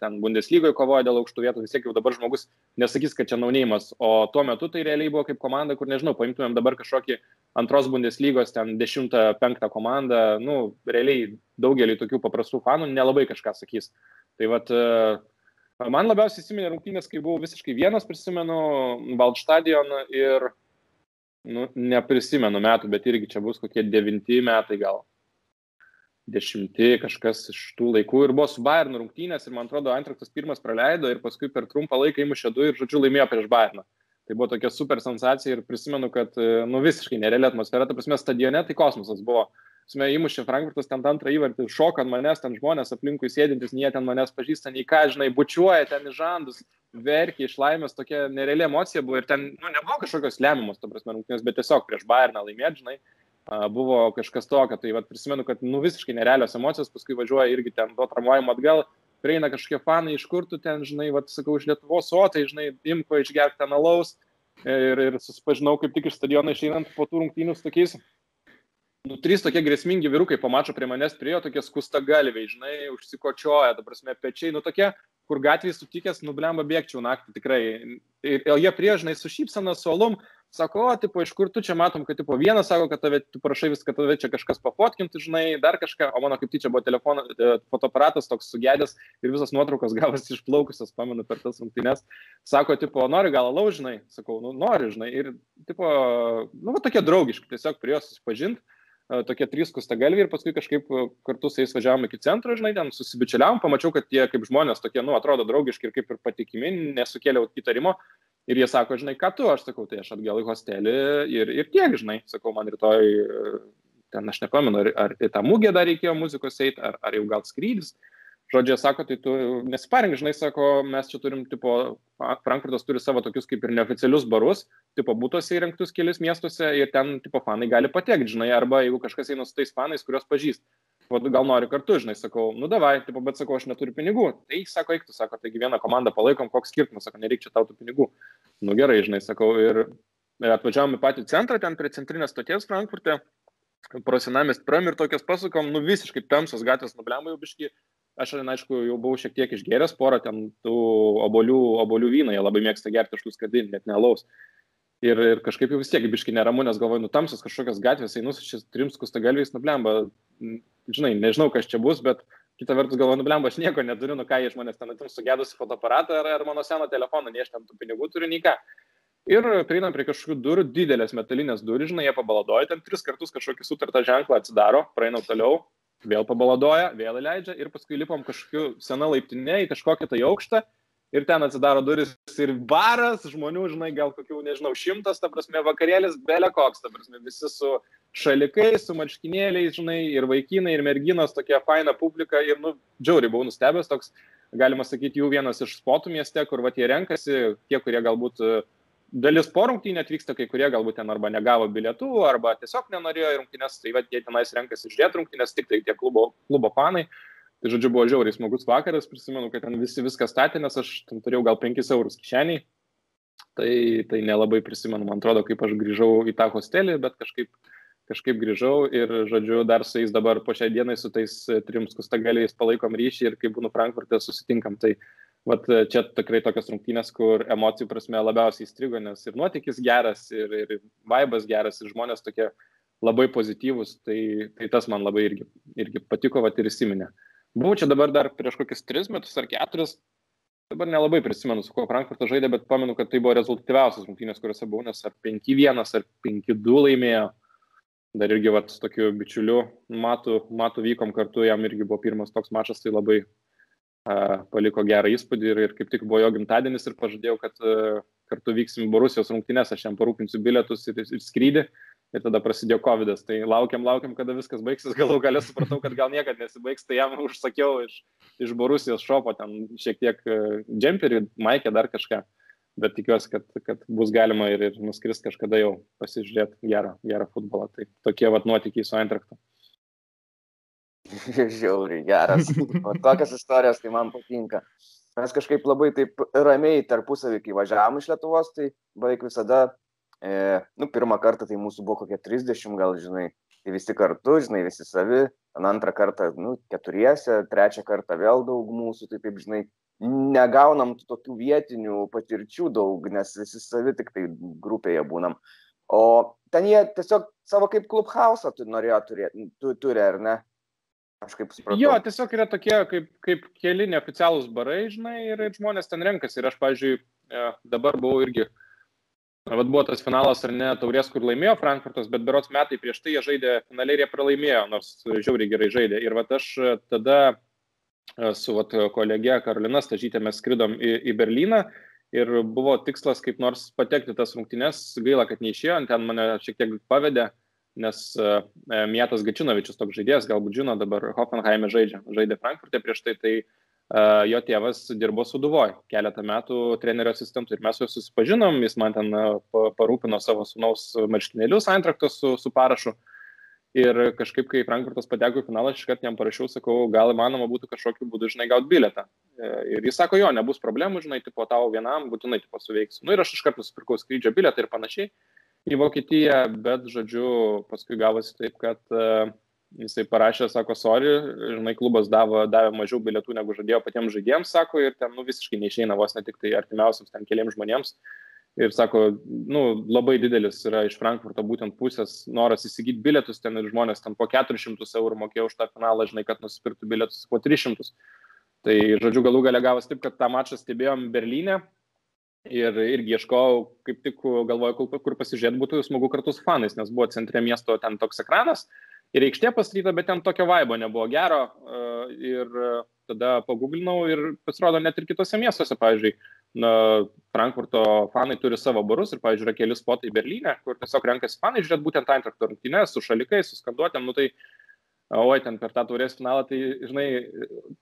ten Bundeslygoje kovoja dėl aukštų vietų, vis tiek jau dabar žmogus nesakys, kad čia naunėjimas. O tuo metu tai realiai buvo kaip komanda, kur nežinau, paimtumėm dabar kažkokį antros Bundeslygos, ten 10-5 komandą, nu, realiai daugelį tokių paprastų fanų nelabai kažką sakys. Tai vad, man labiausiai įsiminė rungtynės, kai buvau visiškai vienas, prisimenu, Valdštadion ir nu, neprisimenu metų, bet irgi čia bus kokie devinti metai gal. Dešimti kažkas iš tų laikų ir buvo su Bayern rungtynės ir man atrodo Antraktas pirmas praleido ir paskui per trumpą laiką įmušė du ir žodžiu laimėjo prieš Bayerną. Tai buvo tokia super sensacija ir prisimenu, kad nu, visiškai nereali atmosfera, ta prasme stadione tai kosmosas buvo. Sme, įmušė Frankfurtas ten antrą įvartį, šoka ant manęs, ten žmonės aplinkui sėdintis, nie ten manęs pažįsta, nei ką, žinai, bučiuoja ten į žandus, verkia iš laimės, tokia nereali emocija buvo ir ten, nu, nebuvo kažkokios lemiamos, ta prasme, rungtynės, bet tiesiog prieš Bayerną laimėti, žinai, buvo kažkas tokio, tai vat, prisimenu, kad, nu, visiškai nerealios emocijos, paskui važiuoja irgi ten to tramuojimo atgal, prieina kažkokie fanai, iš kur tu ten, žinai, vat, sakau, iš Lietuvos, o tai, žinai, imko išgerti ten alaus ir, ir susipažinau kaip tik iš stadiono išeinant po tų rungtynių su tokiais nu, trys tokie grėsmingi vyrukai pamačio prie manęs priejo, tokie skustagalviai, žinai, užsikočioja, ta prasme, pečiai, nu tokie, kur gatvėje sutikęs, nublemba bėgčiau naktį tikrai. Ir, ir jie priežnai su šypsena, su alum, sako, o, tipo, iš kur tu čia matom, kad, tipo, vienas sako, kad tave, tu prašai viską, tave čia kažkas papotkinti, žinai, dar kažką, o mano kaip tyčia buvo telefonas, e, fotoaparatas toks sugedęs ir visas nuotraukos gavosi išplaukusios, pamenu, per tas rungtynes. Sako, tipo, nori gal laužinai, sakau, nu, nori, žinai, ir, tipo, nu, va, tokie draugiški, tiesiog prie jos susipažinti tokie trys kustagalviai ir paskui kažkaip kartu su jais važiavom iki centro, žinai, ten susibičiuliavom, pamačiau, kad jie kaip žmonės tokie, nu, atrodo draugiški ir kaip ir patikimi, nesukėliau įtarimo. Ir jie sako, žinai, ką tu, aš sakau, tai aš atgal į hostelį ir, ir tiek, žinai, sakau, man rytoj, ten aš nepamenu, ar, ar į tą mūgę dar reikėjo muzikos eiti, ar, ar jau gal skrydis. Žodžiu, sako, tai tu nesiparink, žinai, sako, mes čia turim, tipo, Frankfurtas turi savo tokius kaip ir neoficialius barus, tipo, būtuose įrengtus kelius miestuose ir ten, tipo, fanai gali patekti, žinai, arba jeigu kažkas eina su tais fanais, kuriuos pažįst, gal nori kartu, žinai, sakau, nu davai, tipo, bet sakau, aš neturiu pinigų. Tai sako, eik tu, sako, taigi vieną komandą palaikom, koks skirtumas, sako, nereikia tau tų pinigų. Nu gerai, žinai, sakau, ir atvažiavom į patį centrą, ten prie centrinės stoties Frankfurte, prosinamės pram ir tokias pasukom, nu visiškai tamsios gatvės nublemba jau biški, aš, aišku, jau buvau šiek tiek išgėręs porą ten tų obolių, obolių vyną, jie labai mėgsta gerti iš tų skardinių, net nelaus. Ir, ir kažkaip jau vis tiek biški neramu, nes galvoju, nu tamsios kažkokios gatvės, einu su šis trims kustagalviais, nublemba, žinai, nežinau, kas čia bus, bet kita vertus galvoju, nublemba, aš nieko neturiu, nu ką jie žmonės ten atims sugedus fotoaparatą ar, ar mano seną telefoną, nei aš ten tų pinigų turiu, nei ką. Ir prieinam prie kažkokių durų, didelės metalinės durys, žinai, jie pabaladoja, ten tris kartus kažkokį sutartą ženklą atsidaro, praeinam toliau, vėl pabaladoja, vėl leidžia ir paskui lipom kažkokiu sena laiptinė į kažkokią tai aukštą ir ten atsidaro duris ir baras, žmonių, žinai, gal kokių, nežinau, šimtas, ta prasme, vakarėlis, belė koks, ta prasme, visi su šalikais, su marškinėliais, žinai, ir vaikinai, ir merginos, tokia faina publika ir, nu, džiauriai buvau nustebęs, toks, galima sakyti, jų vienas iš spotų mieste, kur va tie renkasi, tie, kurie galbūt uh, dalis po rungtynį atvyksta, kai kurie galbūt ten arba negavo bilietų, arba tiesiog nenorėjo rungtynės, tai vad jie tenais renkasi žiūrėti rungtynės, tik tai tie klubo, klubo fanai. Tai žodžiu, buvo žiauriai smagus vakaras, prisimenu, kad ten visi viską statė, nes aš ten turėjau gal 5 eurus kišeniai. Tai, tai nelabai prisimenu, man atrodo, kaip aš grįžau į tą hostelį, bet kažkaip, kažkaip grįžau ir, žodžiu, dar su jais dabar po šiai dienai su tais trims kustagaliais palaikom ryšį ir kai būnu Frankfurte susitinkam. Tai Vat e, čia tikrai tokios rungtynės, kur emocijų prasme labiausiai įstrigo, nes ir nuotykis geras, ir, ir vaibas geras, ir žmonės tokie labai pozityvus, tai, tai tas man labai irgi, irgi patiko, vat ir įsiminė. Buvau čia dabar dar prieš kokius tris metus ar keturis, dabar nelabai prisimenu, su kuo Frankfurtas žaidė, bet pamenu, kad tai buvo rezultatyviausias rungtynės, kuriuose buvau, nes ar 5-1 ar 5-2 laimėjo. Dar irgi vat, su tokiu bičiuliu Matu, Matu vykom kartu, jam irgi buvo pirmas toks mačas, tai labai, paliko gerą įspūdį ir, ir kaip tik buvo jo gimtadienis ir pažadėjau, kad kartu vyksim Borusijos rungtynės, aš jam parūpinsiu bilietus ir, ir skrydį. ir tada prasidėjo COVID. -as. Tai laukiam, laukiam, kada viskas baigsis. Galų galę supratau, kad gal niekada nesibaigs, tai jam užsakiau iš, iš Borusijos šopo ten šiek tiek džemperį, maikę, dar kažką. Bet tikiuosi, kad, kad bus galima ir, ir nuskris kažkada jau pasižiūrėti gerą, gerą futbolą. Tai tokie vat nuotykiai su Eintraktu. Žiauriai geras. O tokias istorijos tai man patinka. Mes kažkaip labai taip ramiai tarpusavį, kai važiavam iš Lietuvos, tai beveik visada e, nu, pirmą kartą tai mūsų buvo kokie 30, gal žinai, tai visi kartu, žinai, visi savi, antrą kartą, nu, keturiese, trečią kartą vėl daug mūsų, tai taip, žinai, negaunam tokių vietinių patirčių daug, nes visi savi tik tai grupėje būnam. O ten jie tiesiog savo kaip klubhausą tu norėjo turėti, tu turi, ar ne? Aš kaip supratau. Jo, tiesiog yra tokie kaip, kaip keli neoficialūs barai, žinai, ir žmonės ten renkasi. Ir aš, pavyzdžiui, e, dabar buvau irgi Vat buvo tas finalas ar ne taurės, kur laimėjo Frankfurtas, bet berots metai prieš tai jie žaidė finaliai ir jie pralaimėjo, nors žiauriai gerai žaidė. Ir vat aš e, tada e, su vat, kolege Karolina Stažytė mes skridom į, į Berliną ir buvo tikslas kaip nors patekti tas rungtynes. Gaila, kad neišėjo, ten mane šiek tiek pavedė, nes uh, Mietas Gačinovičius toks žaidėjas, galbūt žino, dabar Hoffenheime žaidžia, žaidė Frankfurte prieš tai. tai jo tėvas dirbo Suduvoj keletą metų trenerio asistentų ir mes su juo susipažinom, jis man ten parūpino savo sunaus marškinėlius Eintraktos su, su parašu. Ir kažkaip, kai Frankfurtas pateko į finalą, aš iškart jam parašiau, sakau, gal įmanoma būtų kažkokiu būdu, žinai, gauti bilietą. E, ir jis sako, jo, nebus problemų, žinai, tipo tau vienam būtinai tipo suveiks. Na nu, ir aš iš karto nusipirkau skrydžio bilietą ir panašiai į Vokietiją, bet, žodžiu, paskui gavosi taip, kad uh, jisai parašė, sako, sorry, žinai, klubas davo, davė mažiau bilietų negu žadėjo patiems žaidėjams, sako, ir ten nu, visiškai neišeina vos ne tik tai artimiausiams ten keliams žmonėms. Ir sako, nu, labai didelis yra iš Frankfurto būtent pusės noras įsigyti bilietus, ten ir žmonės ten po 400 eurų mokėjo už tą finalą, žinai, kad nusipirktų bilietus po 300. Tai, žodžiu, galų gale gavos taip, kad tą mačą stebėjom Berlyne, ir irgi ieškojau, kaip tik galvoju, kur, kur pasižiūrėti būtų smagu kartu su fanais, nes buvo centre miesto ten toks ekranas, ir aikštė pastatyta, bet ten tokio vaibo nebuvo gero. E, ir tada paguglinau ir pasirodo net ir kitose miestuose, pavyzdžiui, na, Frankfurto fanai turi savo barus ir, pavyzdžiui, yra keli spotai Berlyne, kur tiesiog renkasi fanai žiūrėti būtent Eintrakto rungtynės su šalikais, su skanduotėm, nu tai oi, ten per tą taurės finalą, tai, žinai,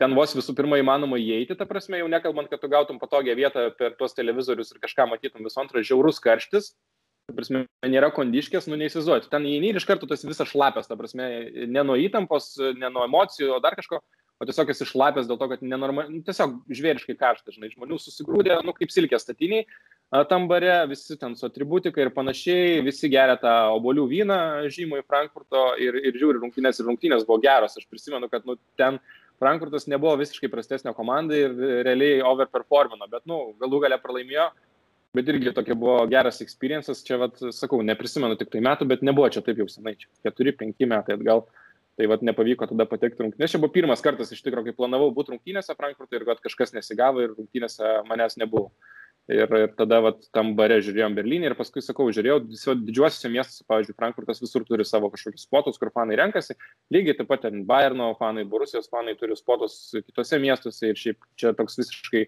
ten vos visų pirma įmanoma įeiti, ta prasme, jau nekalbant, kad tu gautum patogią vietą per tuos televizorius ir kažką matytum visų antra, žiaurus karštis, ta prasme, nėra kondiškės, nu neįsivaizduoju. Ten įeini ir iš karto tas visas šlapės, ta prasme, ne nuo įtampos, ne nuo emocijų, o dar kažko, o tiesiog esi šlapės dėl to, kad nenormaliai, nu, tiesiog žvėriškai karšta, žinai, žmonių susigrūdė, nu, kaip silkės statiniai, tam bare, visi ten su atributika ir panašiai, visi geria tą obolių vyną žymų į Frankfurto ir, ir žiūri rungtynės ir rungtynės buvo geros. Aš prisimenu, kad nu, ten Frankfurtas nebuvo visiškai prastesnė komanda ir realiai overperformino, bet, nu, galų gale pralaimėjo bet irgi tokia buvo geras experiences, čia, vat, sakau, neprisimenu tik tai metų, bet nebuvo čia taip jau senai, čia 4-5 metai atgal, tai vat, nepavyko tada patekti rungtynėse. Čia buvo pirmas kartas iš tikrųjų, kai planavau būti rungtynėse Frankfurtui ir kad kažkas nesigavo ir rungtynėse manęs nebuvo. Ir, ir tada vat, tam bare žiūrėjom Berlyne ir paskui, sakau, žiūrėjau didžiuosiuose miestuose, pavyzdžiui, Frankfurtas visur turi savo kažkokius spotus, kur fanai renkasi. Lygiai taip pat ten Bayerno fanai, Borusijos fanai turi spotus kitose miestuose ir šiaip čia toks visiškai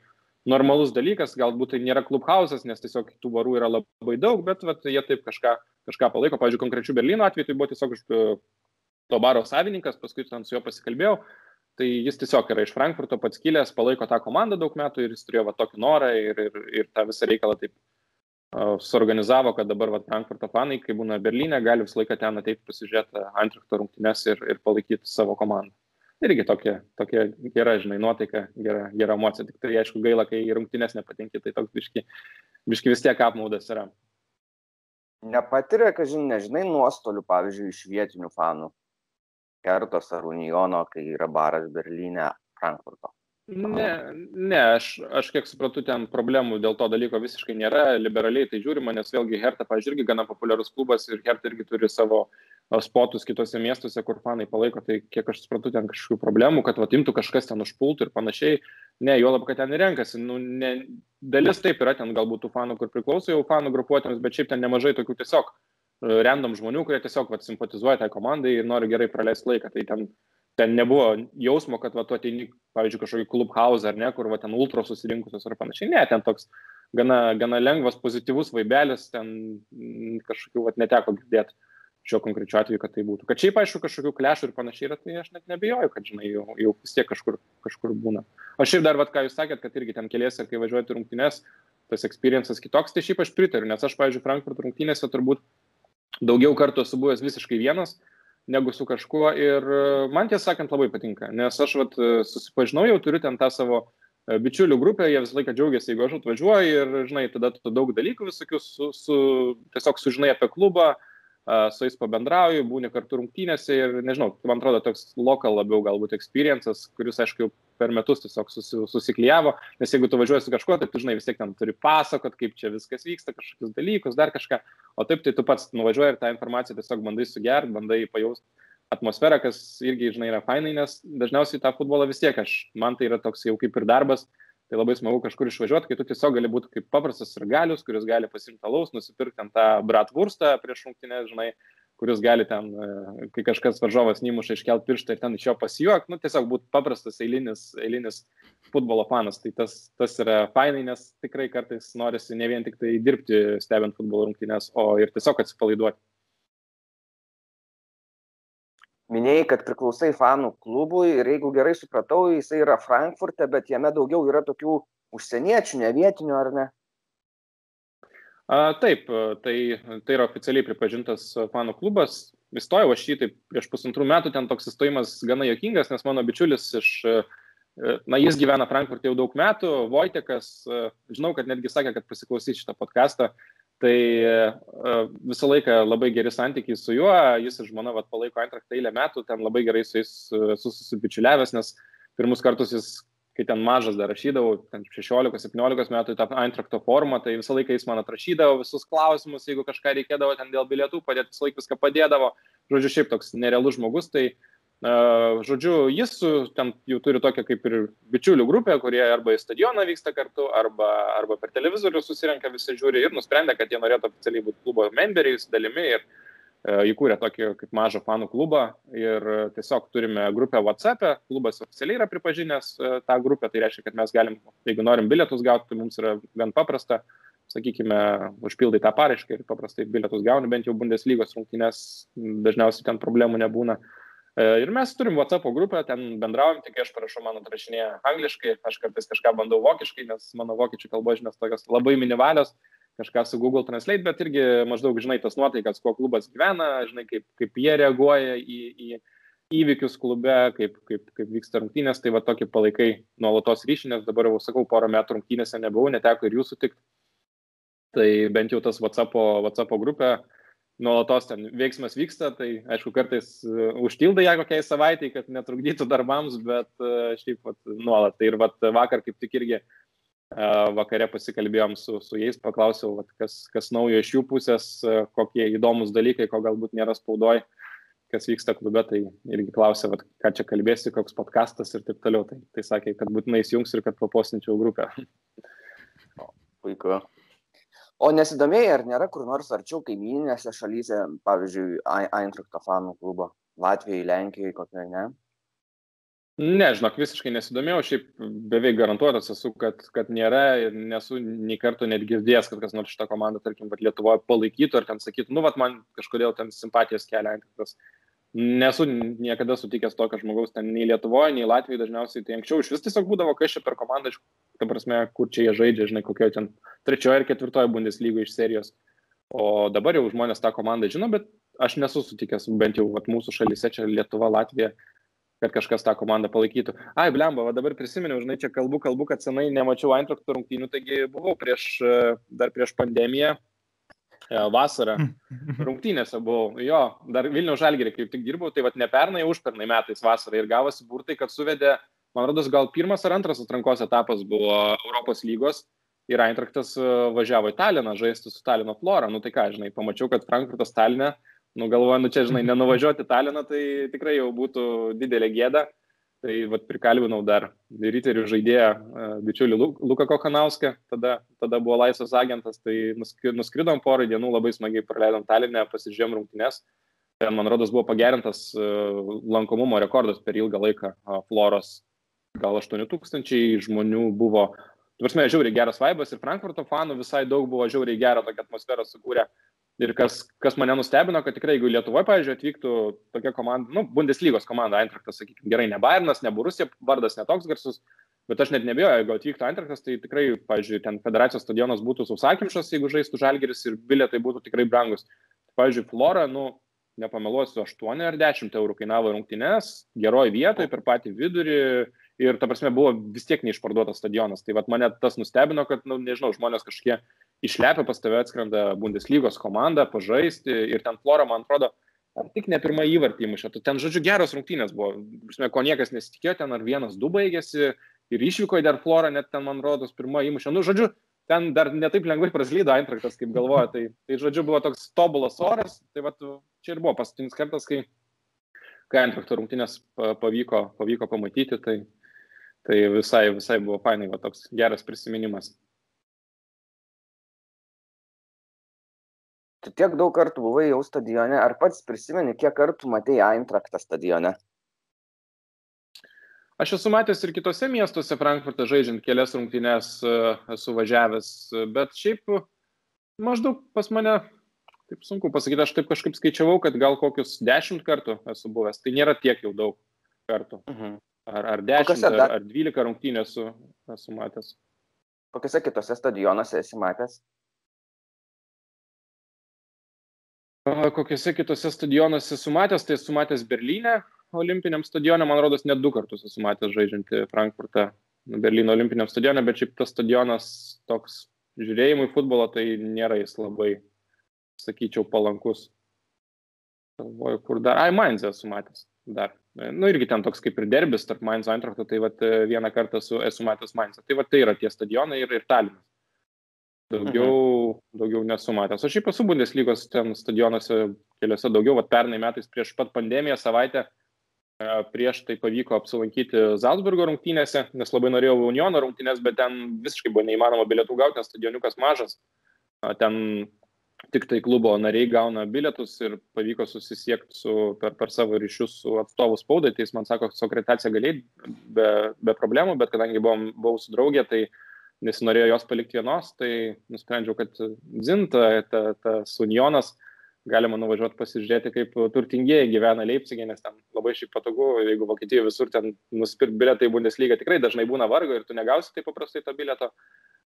normalus dalykas, galbūt tai nėra klubhausas, nes tiesiog tų varų yra labai daug, bet vat, jie taip kažką, kažką palaiko. Pavyzdžiui, konkrečių Berlyno atveju tai buvo tiesiog e, to baro savininkas, paskui ten su juo pasikalbėjau, tai jis tiesiog yra iš Frankfurto pats kilęs, palaiko tą komandą daug metų ir jis turėjo va, tokį norą ir, ir, ir tą visą reikalą taip uh, suorganizavo, kad dabar va, Frankfurto fanai, kai būna Berlyne, gali visą laiką ten ateiti pasižiūrėti Antrakto rungtynes ir, ir palaikyti savo komandą irgi tokia, tokia gera, žinai, nuotaika, gera, gera emocija. Tik tai, aišku, gaila, kai rungtynės nepatinki, tai toks biški, biški vis tiek apmaudas yra. Nepatiria, kad, žinai, nežinai, nuostolių, pavyzdžiui, iš vietinių fanų. Kertos ar Unijono, kai yra baras Berlyne, Frankfurto. Ne, ne aš, aš kiek suprantu, ten problemų dėl to dalyko visiškai nėra, liberaliai tai žiūrima, nes vėlgi Hertha, pažiūrėjau, irgi gana populiarus klubas ir Hertha irgi turi savo spotus kitose miestuose, kur fanai palaiko, tai kiek aš suprantu, ten kažkokių problemų, kad vatimtų kažkas ten užpultų ir panašiai. Ne, jo lab, kad ten renkasi. Nu, ne, dalis taip yra ten galbūt tų fanų, kur priklauso jau fanų grupuotėms, bet šiaip ten nemažai tokių tiesiog random žmonių, kurie tiesiog vat, simpatizuoja tai komandai ir nori gerai praleisti laiką. Tai ten ten nebuvo jausmo, kad va, tu ateini, pavyzdžiui, kažkokį klubhausą ar ne, kur va, ten ultros susirinkusios ar panašiai. Ne, ten toks gana, gana lengvas, pozityvus vaibelis, ten kažkokių va, neteko girdėti šiuo konkrečiu atveju, kad tai būtų. Kad šiaip, aišku, kažkokių klešų ir panašiai yra, tai aš net nebejoju, kad, žinai, jau, jau vis tiek kažkur, kažkur būna. O šiaip dar, vat, ką jūs sakėt, kad irgi ten keliese, kai važiuojate rungtynės, tas experiences kitoks, tai šiaip aš pritariu, nes aš, pavyzdžiui, Frankfurt rungtynėse turbūt daugiau kartų esu buvęs visiškai vienas negu su kažkuo ir e, man tiesą sakant labai patinka, nes aš vat, e, susipažinau, jau turiu ten tą savo e, bičiulių grupę, jie visą laiką džiaugiasi, jeigu aš atvažiuoju ir, žinai, tada tu daug dalykų visokių su, su, tiesiog sužinai apie klubą, su jais pabendrauju, būni kartu rungtynėse ir, nežinau, man atrodo, toks lokal labiau galbūt experiences, kuris, aišku, per metus tiesiog susi, susiklyjavo, nes jeigu tu važiuoji su kažkuo, tai tu, žinai, vis tiek ten turi pasakot, kaip čia viskas vyksta, kažkokius dalykus, dar kažką, o taip tai tu pats nuvažiuoji ir tą informaciją tiesiog bandai sugerti, bandai pajausti atmosferą, kas irgi, žinai, yra fainai, nes dažniausiai tą futbolą vis tiek aš, man tai yra toks jau kaip ir darbas, tai labai smagu kažkur išvažiuoti, kai tu tiesiog gali būti kaip paprastas ir galius, kuris gali pasimti alaus, nusipirkti ten tą bratwurstą prieš rungtinę, žinai, kuris gali ten, e, kai kažkas varžovas nemuša iškelt pirštą ir ten iš jo pasijuok, nu tiesiog būti paprastas eilinis, eilinis futbolo fanas. Tai tas, tas yra fainai, nes tikrai kartais norisi ne vien tik tai dirbti stebint futbolo rungtynės, o ir tiesiog atsipalaiduoti minėjai kad priklausai fanų klubui ir jeigu gerai supratau jisai yra frankfurte bet jame daugiau yra tokių užsieniečių ne vietinių ar ne A, taip, tai, tai yra oficialiai pripažintas fanų klubas. Įstojau aš jį taip prieš pusantrų metų, ten toks įstojimas gana jokingas, nes mano bičiulis iš, na, jis gyvena Frankfurte jau daug metų, Vojtekas, žinau, kad netgi sakė, kad pasiklausys šitą podcastą, Tai visą laiką labai geri santykiai su juo, jis ir žmona vat, palaiko Eintrachtą eilę metų, ten labai gerai su jais susibičiuliavęs, nes pirmus kartus jis, kai ten mažas dar rašydavau, ten 16-17 metų į tą Eintrakto formą, tai visą laiką jis man atrašydavo visus klausimus, jeigu kažką reikėdavo ten dėl bilietų padėti, visą laiką viską padėdavo. Žodžiu, šiaip toks nerealus žmogus, tai uh, Žodžiu, jis ten jau turi tokią kaip ir bičiulių grupę, kurie arba į stadioną vyksta kartu, arba, arba per televizorių susirenka visi žiūri ir nusprendė, kad jie norėtų oficialiai būti klubo memberiais, dalimi ir e, įkūrė tokį kaip mažą fanų klubą ir tiesiog turime grupę WhatsApp, e. klubas oficialiai yra pripažinęs e, tą grupę, tai reiškia, kad mes galim, jeigu norim bilietus gauti, tai mums yra gan paprasta, sakykime, užpildai tą paraišką ir paprastai bilietus gauni, bent jau Bundeslygos rungtynės, dažniausiai ten problemų nebūna. E, ir mes turim WhatsApp grupę, ten bendraujam, tik aš parašau, man atrašinėja angliškai, aš kartais kažką bandau vokiškai, nes mano vokiečių kalbos žinios tokios labai minimalios, kažką su Google Translate, bet irgi maždaug žinai tas nuotaikas, kuo klubas gyvena, žinai, kaip, kaip jie reaguoja į, į įvykius klube, kaip, kaip, kaip vyksta rungtynės, tai va tokį palaikai nuolatos ryšį, nes dabar jau sakau, porą metų rungtynėse nebuvau, neteko ir jūsų tik. Tai bent jau tas WhatsApp, WhatsApp grupė, nuolatos ten veiksmas vyksta, tai aišku, kartais uh, užtildai ją kokiai savaitai, kad netrukdytų darbams, bet uh, šiaip vat, nuolat. Tai ir vat, vakar kaip tik irgi uh, vakare pasikalbėjom su, su jais, paklausiau, vat, kas, kas naujo iš jų pusės, kokie įdomus dalykai, ko galbūt nėra spaudoj, kas vyksta klube, tai irgi klausė, vat, ką čia kalbėsi, koks podkastas ir taip toliau. Tai, tai sakė, kad būtinai įsijungs ir kad papostinčiau grupę. Puiku. O nesidomėjai, ar nėra kur nors arčiau kaimininėse šalyse, pavyzdžiui, Eintrakto fanų klubo, Latvijai, Lenkijai, kokia ne? Ne, žinok, visiškai nesidomėjau, šiaip beveik garantuotas esu, kad, kad nėra ir nesu nei kartų net girdėjęs, kad kas nors šitą komandą, tarkim, Lietuvoje palaikytų ar ten sakytų, nu, vat man kažkodėl ten simpatijos kelia Eintraktas. Nesu niekada sutikęs tokio žmogaus ten nei Lietuvoje, nei Latvijoje dažniausiai, tai anksčiau iš vis tiesiog būdavo, kas čia per komandą, ta prasme, kur čia jie žaidžia, žinai, kokioje ten trečioje ir ketvirtoje Bundeslygoje iš serijos. O dabar jau žmonės tą komandą žino, bet aš nesu sutikęs, bent jau vat, mūsų šalyse, čia Lietuva, Latvija, kad kažkas tą komandą palaikytų. Ai, blemba, va dabar prisiminiau, žinai, čia kalbu, kalbu, kad senai nemačiau Eintrakto rungtynių, taigi buvau prieš, dar prieš pandemiją, e, vasarą rungtynėse buvau. Jo, dar Vilnių žalgerį kaip tik dirbau, tai vad ne pernai, už pernai metais vasarą ir gavosi burtai, kad suvedė man rodos, gal pirmas ar antras atrankos etapas buvo Europos lygos ir Eintraktas e, važiavo į Taliną žaisti su Talino Flora. Nu tai ką, žinai, pamačiau, kad Frankfurtas Talinė, nu galvoju, nu čia, žinai, nenuvažiuoti Taliną, tai tikrai jau būtų didelė gėda. Tai vad prikalbinau dar riterių žaidėją, e, bičiulį Luką Kokanauską, tada, tada buvo laisvas agentas, tai nuskridom porą dienų, labai smagiai praleidom Talinę, pasižiūrėjom rungtynes. Ten, man rodos, buvo pagerintas e, lankomumo rekordas per ilgą laiką Floros gal 8 tūkstančiai žmonių buvo, tu prasme, žiauriai geras vaibas ir Frankfurto fanų visai daug buvo žiauriai gerą tokią atmosferą sukūrę. Ir kas, kas mane nustebino, kad tikrai, jeigu Lietuvoje, pavyzdžiui, atvyktų tokia komanda, nu, Bundeslygos komanda, Eintraktas, sakykime, gerai, ne Bayernas, ne Borusija, vardas netoks garsus, bet aš net nebijoju, jeigu atvyktų Eintraktas, tai tikrai, pavyzdžiui, ten federacijos stadionas būtų sausakimšas, jeigu žaistų Žalgeris ir bilietai būtų tikrai brangus. Pavyzdžiui, Flora, nu, nepameluosiu, 8 ar 10 eurų kainavo rungtynės, geroj vietoje, per patį vidurį ir, ta prasme, buvo vis tiek neišparduotas stadionas. Tai vad mane tas nustebino, kad, nu, nežinau, žmonės kažkiek išlepia pas tave atskrenda Bundeslygos komanda pažaisti ir ten Flora, man atrodo, ar tik ne pirmą įvartį įmušė. Ten, žodžiu, geros rungtynės buvo. Prasme, ko niekas nesitikėjo, ten ar vienas du baigėsi ir išvyko į dar Florą, net ten, man rodos, pirmą įmušė. Nu, žodžiu, ten dar netaip lengvai praslydo Eintraktas, kaip galvoja. Tai, tai, žodžiu, buvo toks tobulas oras. Tai va, čia ir buvo paskutinis kartas, kai, kai Eintrakto rungtynės pavyko, pavyko pamatyti. Tai, tai visai, visai buvo fainai, va, toks geras prisiminimas. Tu tiek daug kartų buvai jau stadione, ar pats prisimeni, kiek kartų matėjai Eintraktą stadione? Aš esu matęs ir kitose miestuose, Frankfurte žaidžiant kelias rungtynes, e, esu važiavęs, bet šiaip maždaug pas mane, taip sunku pasakyti, aš taip kažkaip skaičiavau, kad gal kokius dešimt kartų esu buvęs, tai nėra tiek jau daug kartų. Mhm. Ar, ar dešimt, ar, ar dvylika rungtynės esu, esu matęs. Kokiuose kitose stadionuose esi matęs? Kokiuose kitose stadionuose esu matęs, tai esu matęs Berlyne, olimpiniam stadione, man rodos, net du kartus esu matęs žaidžiantį Frankfurtą, Berlyno olimpiniam stadione, bet šiaip tas stadionas toks žiūrėjimui futbolo, tai nėra jis labai, sakyčiau, palankus. Galvoju, kur dar. Ai, Mainzė esu matęs dar. Nu, irgi ten toks kaip ir derbis tarp Mainzo Eintrakto, tai vat, vieną kartą esu, esu matęs Mainzą. Tai vat, tai yra tie stadionai ir, ir Talinas. Daugiau, mhm. daugiau nesu matęs. Aš šiaip esu Bundeslygos ten stadionuose keliose daugiau, vat pernai metais prieš pat pandemiją savaitę e, prieš tai pavyko apsilankyti Salzburgo rungtynėse, nes labai norėjau Uniono rungtynės, bet ten visiškai buvo neįmanoma bilietų gauti, nes stadioniukas mažas. Ten tik tai klubo nariai gauna bilietus ir pavyko susisiekti su, per, per savo ryšius su atstovu spaudai, tai jis man sako, su akreditacija galėjai be, be problemų, bet kadangi buvom, buvau su draugė, tai nesinorėjo jos palikti vienos, tai nusprendžiau, kad Zinta, ta, tas unionas, galima nuvažiuoti pasižiūrėti, kaip turtingieji gyvena Leipzigė, nes ten labai šiaip patogu, jeigu Vokietijoje visur ten nusipirkti bilietą į Bundesliga tikrai dažnai būna vargo ir tu negausi taip paprastai to bilieto.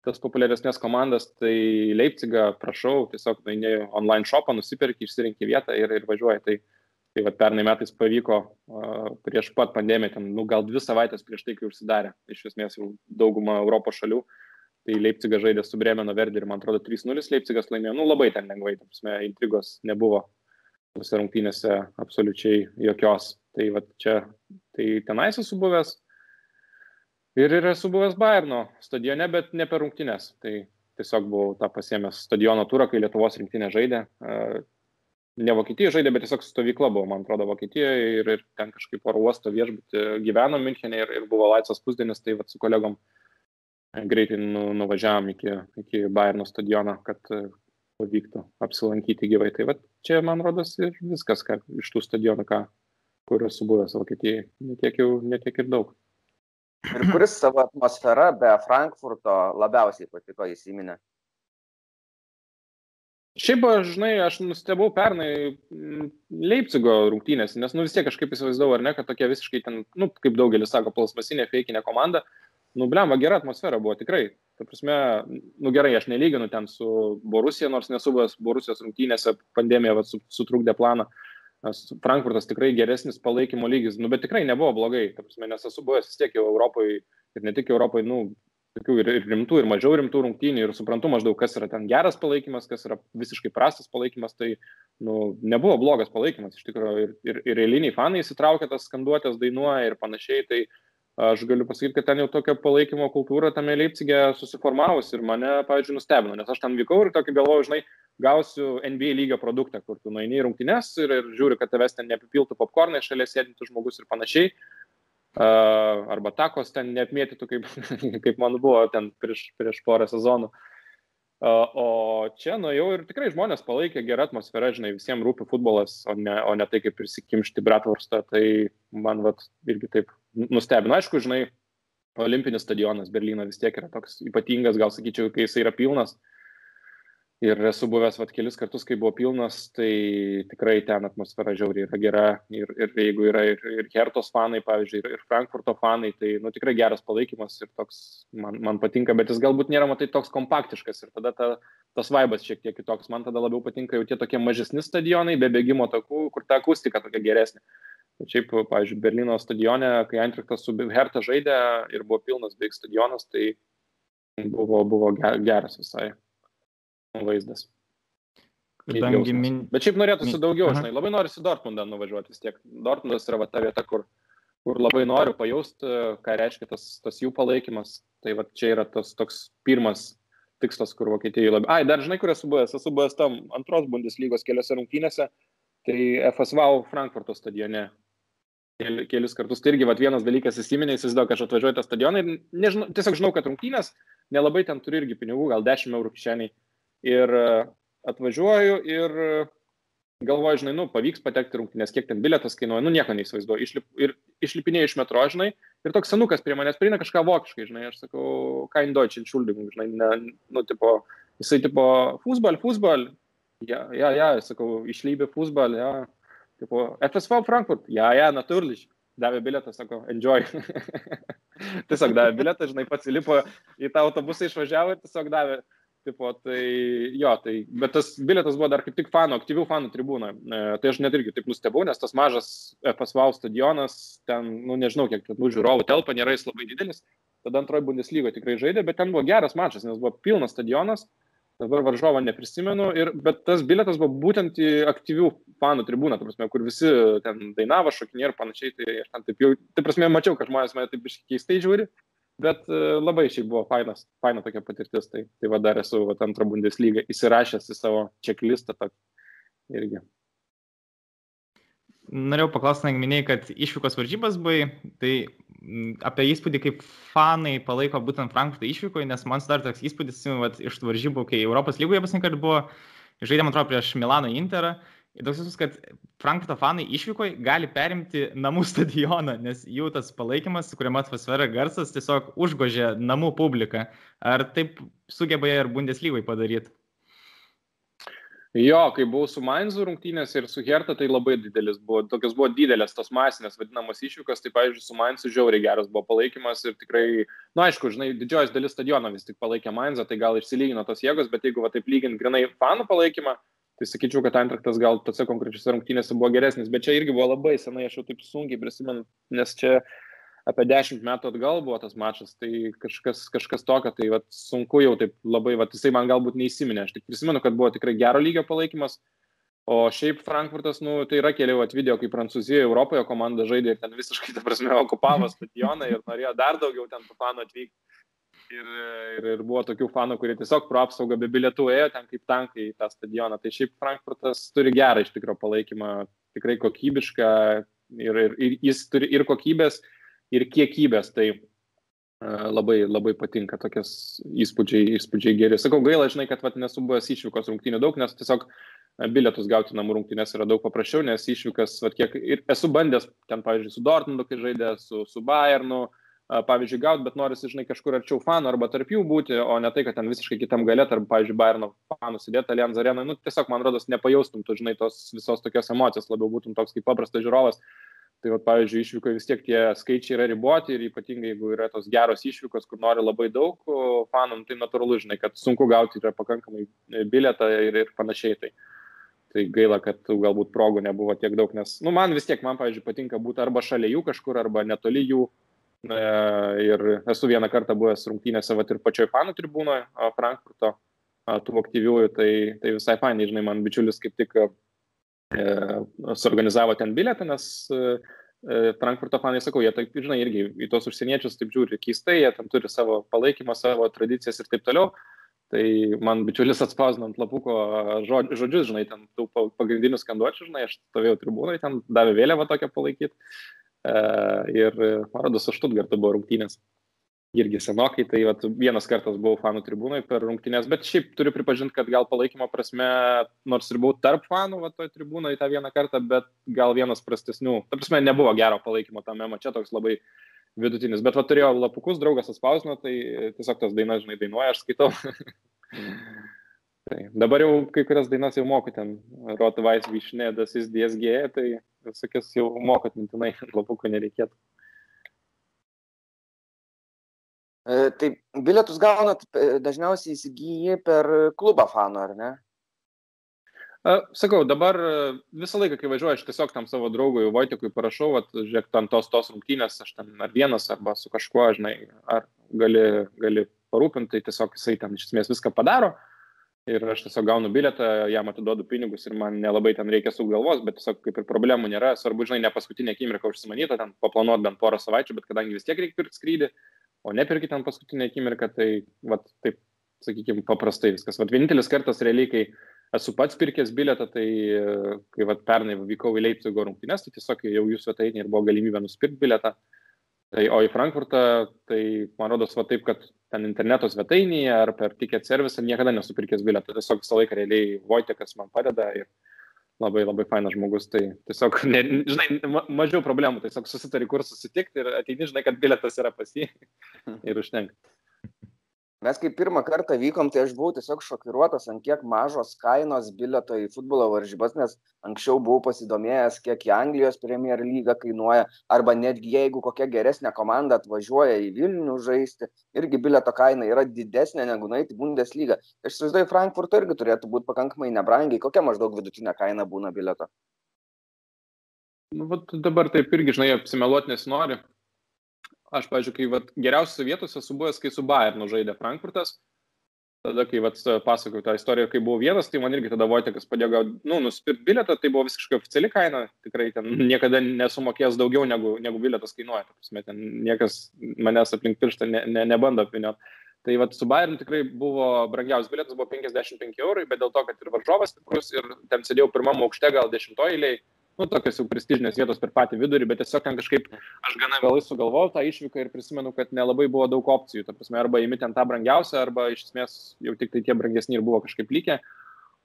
Tas populiaresnės komandas, tai Leipzigą prašau, tiesiog nueini online shopą, nusipirki, išsirinkti vietą ir, ir važiuoji. Tai, tai va, pernai metais pavyko prieš pat pandemiją, ten, nu, gal dvi savaitės prieš tai, kai užsidarė, iš esmės jau dauguma Europos šalių, tai Leipzigas žaidė su Bremeno Verdi ir man atrodo 3-0 Leipzigas laimėjo, nu labai ten lengvai, ta prasme, intrigos nebuvo tose rungtynėse absoliučiai jokios. Tai va čia, tai tenais esu buvęs ir, ir esu buvęs Bayerno stadione, bet ne per rungtynės. Tai tiesiog buvau tą pasiemęs stadiono turą, kai Lietuvos rinktinė žaidė. Ne Vokietijoje žaidė, bet tiesiog stovykla buvo, man atrodo, Vokietijoje ir, ir ten kažkaip oro uosto viešbutį gyveno Münchenė ir, ir buvo laisvas pusdienis, tai va su kolegom greitai nu, nuvažiavom iki, iki Bayerno stadiono, kad e, pavyktų apsilankyti gyvai. Tai va čia, man rodos, ir viskas, ką iš tų stadionų, ką, kur esu buvęs Vokietijai, netiek, jau, netiek ir daug. Ir kuris savo atmosfera be Frankfurto labiausiai patiko įsiminę? Šiaip, žinai, aš nustebau pernai Leipzigo rungtynės, nes, nu vis tiek kažkaip įsivaizdavau, ar ne, kad tokia visiškai ten, nu, kaip daugelis sako, plasmasinė, feikinė komanda, nu, blemba, gera atmosfera buvo tikrai. Ta prasme, nu gerai, aš nelyginu ten su Borusija, nors nesu buvęs Borusijos rungtynėse, pandemija vat, sutrukdė planą. Frankfurtas tikrai geresnis palaikymo lygis, nu, bet tikrai nebuvo blogai, ta prasme, nes esu buvęs vis tiek jau Europoje ir ne tik Europoje, nu, tokių ir, ir rimtų, ir mažiau rimtų rungtynių ir suprantu maždaug, kas yra ten geras palaikymas, kas yra visiškai prastas palaikymas, tai nu, nebuvo blogas palaikymas, iš tikrųjų, ir, ir, ir eiliniai fanai įsitraukia tas skanduotės, dainuoja ir panašiai, tai aš galiu pasakyti, kad ten jau tokia palaikymo kultūra tame Leipzige susiformavus ir mane, pavyzdžiui, nustebino, nes aš ten vykau ir tokį galvoju, žinai, gausiu NBA lygio produktą, kur tu nueini į rungtynes ir, ir žiūri, kad tavęs ten neapipiltų popkornai, šalia sėdintis žmogus ir panašiai. Uh, arba takos ten neapmėtytų, kaip, kaip man buvo ten prieš, prieš porą sezonų. Uh, o čia nuėjau ir tikrai žmonės palaikė gerą atmosferą, žinai, visiems rūpi futbolas, o ne, o ne tai kaip prisikimšti bratvarstą, tai man vat, irgi taip nustebino. Aišku, žinai, olimpinis stadionas Berlyno vis tiek yra toks ypatingas, gal sakyčiau, kai jis yra pilnas. Ir esu buvęs vat, kelis kartus, kai buvo pilnas, tai tikrai ten atmosfera žiauriai yra gera. Ir, ir jeigu yra ir, ir Hertos fanai, pavyzdžiui, ir, ir Frankfurto fanai, tai nu, tikrai geras palaikymas ir toks man, man patinka, bet jis galbūt nėra, matai, toks kompaktiškas ir tada ta, tas vaibas šiek tiek kitoks. Man tada labiau patinka jau tie tokie mažesni stadionai, be bėgimo takų, kur ta akustika tokia geresnė. Šiaip, pavyzdžiui, Berlyno stadione, kai Antriktas su Herta žaidė ir buvo pilnas beveik stadionas, tai buvo, buvo geras visai vaizdas. Kadangi min... Bet šiaip norėtųsi daugiau, Aha. žinai, labai norisi Dortmundą nuvažiuoti vis tiek. Dortmundas yra va, ta vieta, kur, kur labai noriu pajausti, ką reiškia tas, tas jų palaikymas. Tai va čia yra tas toks pirmas tikslas, kur Vokietijai labai... Ai, dar žinai, kur esu buvęs? Esu buvęs tam antros Bundeslygos keliose rungtynėse, tai FSV Frankfurto stadione. Kelis kartus. Tai irgi vat, vienas dalykas įsiminė, įsivaizduoju, kad aš atvažiuoju tą stadioną ir nežinau, tiesiog žinau, kad rungtynės, nelabai ten turi irgi pinigų, gal 10 eurų kišeniai ir e, atvažiuoju ir galvoju, žinai, nu, pavyks patekti rungtynės, kiek ten biletas kainuoja, nu, nieko neįsivaizduoju. Išlip, ir išlipinėjau iš metro, žinai, ir toks senukas prie manęs prieina kažką vokiškai, žinai, aš sakau, kein Deutsch, entschuldigung, žinai, ne, nu, tipo, jisai, tipo, futbol, futbol, ja, ja, ja, sakau, išlybė futbol, ja, tipo, FSV Frankfurt, ja, ja, natürlich. Davė biletą, sako, enjoy. tiesiog davė biletą, žinai, pats įlipo į tą autobusą, išvažiavo ir tiesiog davė Tipo, tai jo, tai, bet tas bilietas buvo dar kaip tik fanų, aktyvių fanų tribūna. E, tai aš net irgi taip nustebau, nes tas mažas FSV stadionas, ten, nu nežinau, kiek ten žiūrovų telpa, nėra jis labai didelis. Tada antroji Bundeslyga tikrai žaidė, bet ten buvo geras mačas, nes buvo pilnas stadionas. Dabar varžovo neprisimenu, ir, bet tas bilietas buvo būtent į aktyvių fanų tribūną, prasme, kur visi ten dainavo, šokinė ir panašiai. Tai aš ten taip jau, tai prasme, mačiau, kad žmonės mane taip keistai žiūri. Bet e, labai šiaip buvo fainas, faina tokia patirtis, tai, tai va dar esu va, antrą Bundeslygą įsirašęs į savo čeklistą tokį irgi. Norėjau paklausti, minėjai, kad išvykos varžybas buvai, tai apie įspūdį, kaip fanai palaiko būtent Frankfurtą išvykoje, nes man sudarė toks įspūdis vat, iš varžybų, kai Europos lygoje pasirinkti buvo, žaidėm atrodo prieš Milano Interą toks jausmas, kad Frankfurto fanai išvykoje gali perimti namų stadioną, nes jų tas palaikymas, kuriame atmosfera garsas tiesiog užgožė namų publiką. Ar taip sugeba ir Bundeslygoje padaryti? Jo, kai buvau su Mainzu rungtynės ir su Herta, tai labai didelis buvo, tokios buvo didelės tos masinės vadinamos išvykas, tai pavyzdžiui, su Mainzu žiauriai geras buvo palaikymas ir tikrai, na nu, aišku, žinai, didžioji dalis stadiono vis tik palaikė Mainzą, tai gal išsilygino tos jėgos, bet jeigu va taip lygint grinai fanų palaikymą, Tai sakyčiau, kad Antraktas gal tose konkrečiose rungtynėse buvo geresnis, bet čia irgi buvo labai senai, aš jau taip sunkiai prisimenu, nes čia apie dešimt metų atgal buvo tas mačas, tai kažkas, kažkas tokio, tai vat, sunku jau taip labai, vat, jisai man galbūt neįsiminė, aš tik prisimenu, kad buvo tikrai gero lygio palaikymas, o šiaip Frankfurtas, nu, tai yra keli vat, video, kai Prancūzijoje, Europoje komanda žaidė ir ten visiškai, ta prasme, okupavo stadioną ir norėjo dar daugiau ten fanų atvykti. Ir, ir, ir buvo tokių fanų, kurie tiesiog pro apsaugą be bilietų ėjo ten kaip tankai į tą stadioną. Tai šiaip Frankfurtas turi gerą iš tikrųjų palaikymą, tikrai kokybišką ir, ir, ir jis turi ir kokybės, ir kiekybės. Tai uh, labai, labai patinka tokias įspūdžiai, įspūdžiai geri. Sakau, gaila, žinai, kad vat, nesu buvęs išvykos rungtynių daug, nes tiesiog bilietus gauti namų rungtynės yra daug paprasčiau, nes išvykas, vat, kiek ir esu bandęs ten, pavyzdžiui, su Dortmundu, kai žaidė, su, su Bayernu, uh, pavyzdžiui, gauti, bet norisi, žinai, kažkur arčiau fanų arba tarp jų būti, o ne tai, kad ten visiškai kitam galėt, arba, pavyzdžiui, Bayerno fanų sėdėti Allianz arenai, nu, tiesiog, man rodos, nepajaustum, tu, žinai, tos visos tokios emocijos, labiau būtum toks kaip paprastas žiūrovas. Tai, va, pavyzdžiui, išvyko vis tiek tie skaičiai yra riboti ir ypatingai, jeigu yra tos geros išvykos, kur nori labai daug fanų, nu, tai natūralu, žinai, kad sunku gauti yra pakankamai bilietą ir, ir panašiai. Tai, tai gaila, kad galbūt progų nebuvo tiek daug, nes, nu, man vis tiek, man, pavyzdžiui, patinka būti arba šalia jų kažkur, arba netoli jų. E, ir esu vieną kartą buvęs rungtynėse, va ir pačioj fanų tribūnoje Frankfurto, tų aktyviųjų, tai, tai visai fainai, žinai, man bičiulis kaip tik e, suorganizavo ten bilietą, nes e, e, Frankfurto fanai, sakau, jie, taip, žinai, irgi į tos užsieniečius taip žiūri keistai, jie tam turi savo palaikymą, savo tradicijas ir taip toliau. Tai man bičiulis atspausino ant lapuko žodžius, žinai, ten tų pagrindinių skanduočių, žinai, aš stovėjau tribūnai, ten davė vėliavą tokią palaikyti. E, ir, man rodos, su Štutgartu buvo rungtynės. Irgi senokai, tai vat, vienas kartas buvau fanų tribūnai per rungtynės, bet šiaip turiu pripažinti, kad gal palaikymo prasme, nors ir buvau tarp fanų, va, toj tribūnoje tą vieną kartą, bet gal vienas prastesnių. Ta prasme, nebuvo gero palaikymo tame mače, toks labai vidutinis. Bet va, turėjau lapukus, draugas atspausino, tai tiesiog tas dainas, žinai, dainuoja, aš skaitau. Tai dabar jau kai kurias dainas jau moku ten, Rot Vais Višnė, Das is DSG, tai visokias jau mokot mintinai, lapukų nereikėtų. E, tai bilietus gaunat e, dažniausiai įsigyji per klubą fanų, ar ne? Sakau, dabar e, visą laiką, kai važiuoju, aš tiesiog tam savo draugui Vojtikui parašau, at, žiūrėk, tam tos tos rungtynės, aš ten ar vienas, arba su kažkuo, žinai, ar gali, gali parūpinti, tai tiesiog jisai ten iš esmės viską padaro. Uh, ir aš tiesiog gaunu bilietą, jam atiduodu pinigus ir man nelabai ten reikia su galvos, bet tiesiog kaip ir problemų nėra, svarbu, žinai, ne paskutinė akimirka užsimanyta, ten paplanuot bent porą savaičių, bet kadangi vis tiek reikia pirkti skrydį, o nepirkti ten paskutinę akimirką, tai, vat, taip, sakykime, paprastai viskas. Vat vienintelis kartas realiai, kai esu pats pirkęs bilietą, tai kai vat, pernai vykau į Leipzigo rungtynes, tai tiesiog jau jų svetainė ir buvo galimybė nusipirkti bilietą. Tai, o į Frankfurtą, tai man rodos va taip, kad ten interneto svetainėje ar per ticket servisą niekada nesupirkęs bilietą. Tiesiog visą laiką realiai Vojtekas man padeda ir labai labai fainas žmogus. Tai tiesiog, ne, žinai, ma, mažiau problemų, tiesiog susitari, kur susitikti ir ateini, žinai, kad bilietas yra pas jį ir užtenka. Mes kai pirmą kartą vykom, tai aš buvau tiesiog šokiruotas, ant kiek mažos kainos bileto į futbolo varžybas, nes anksčiau buvau pasidomėjęs, kiek į Anglijos Premier lygą kainuoja, arba netgi jeigu kokia geresnė komanda atvažiuoja į Vilnių žaisti, irgi bileto kaina yra didesnė negu nueiti Bundesliga. Aš įsivaizduoju, Frankfurto irgi turėtų būti pakankamai nebrangiai. Kokia maždaug vidutinė kaina būna bileto? Nu, vat dabar taip irgi, žinai, apsimeluoti nesinori aš, pavyzdžiui, kai vat, geriausiose vietose esu buvęs, kai su Bayernu žaidė Frankfurtas, tada, kai vat, pasakojau tą istoriją, kai buvau vienas, tai man irgi tada Vojtekas padėjo, nu, nusipirkti bilietą, tai buvo visiškai oficiali kaina, tikrai ten niekada nesumokės daugiau negu, negu bilietas kainuoja, prasme, ten niekas manęs aplink pirštą ne, ne, nebando apviniot. Tai vat, su Bayern tikrai buvo brangiausias bilietas, buvo 55 eurai, bet dėl to, kad ir varžovas stiprus ir ten sėdėjau pirmam aukšte, gal dešimtoje eilėje, nu, tokios jau prestižinės vietos per patį vidurį, bet tiesiog ten kažkaip aš gana vėlai sugalvojau tą išvyką ir prisimenu, kad nelabai buvo daug opcijų. Ta prasme, arba įmi ten tą brangiausią, arba iš esmės jau tik tai tie brangesni ir buvo kažkaip likę.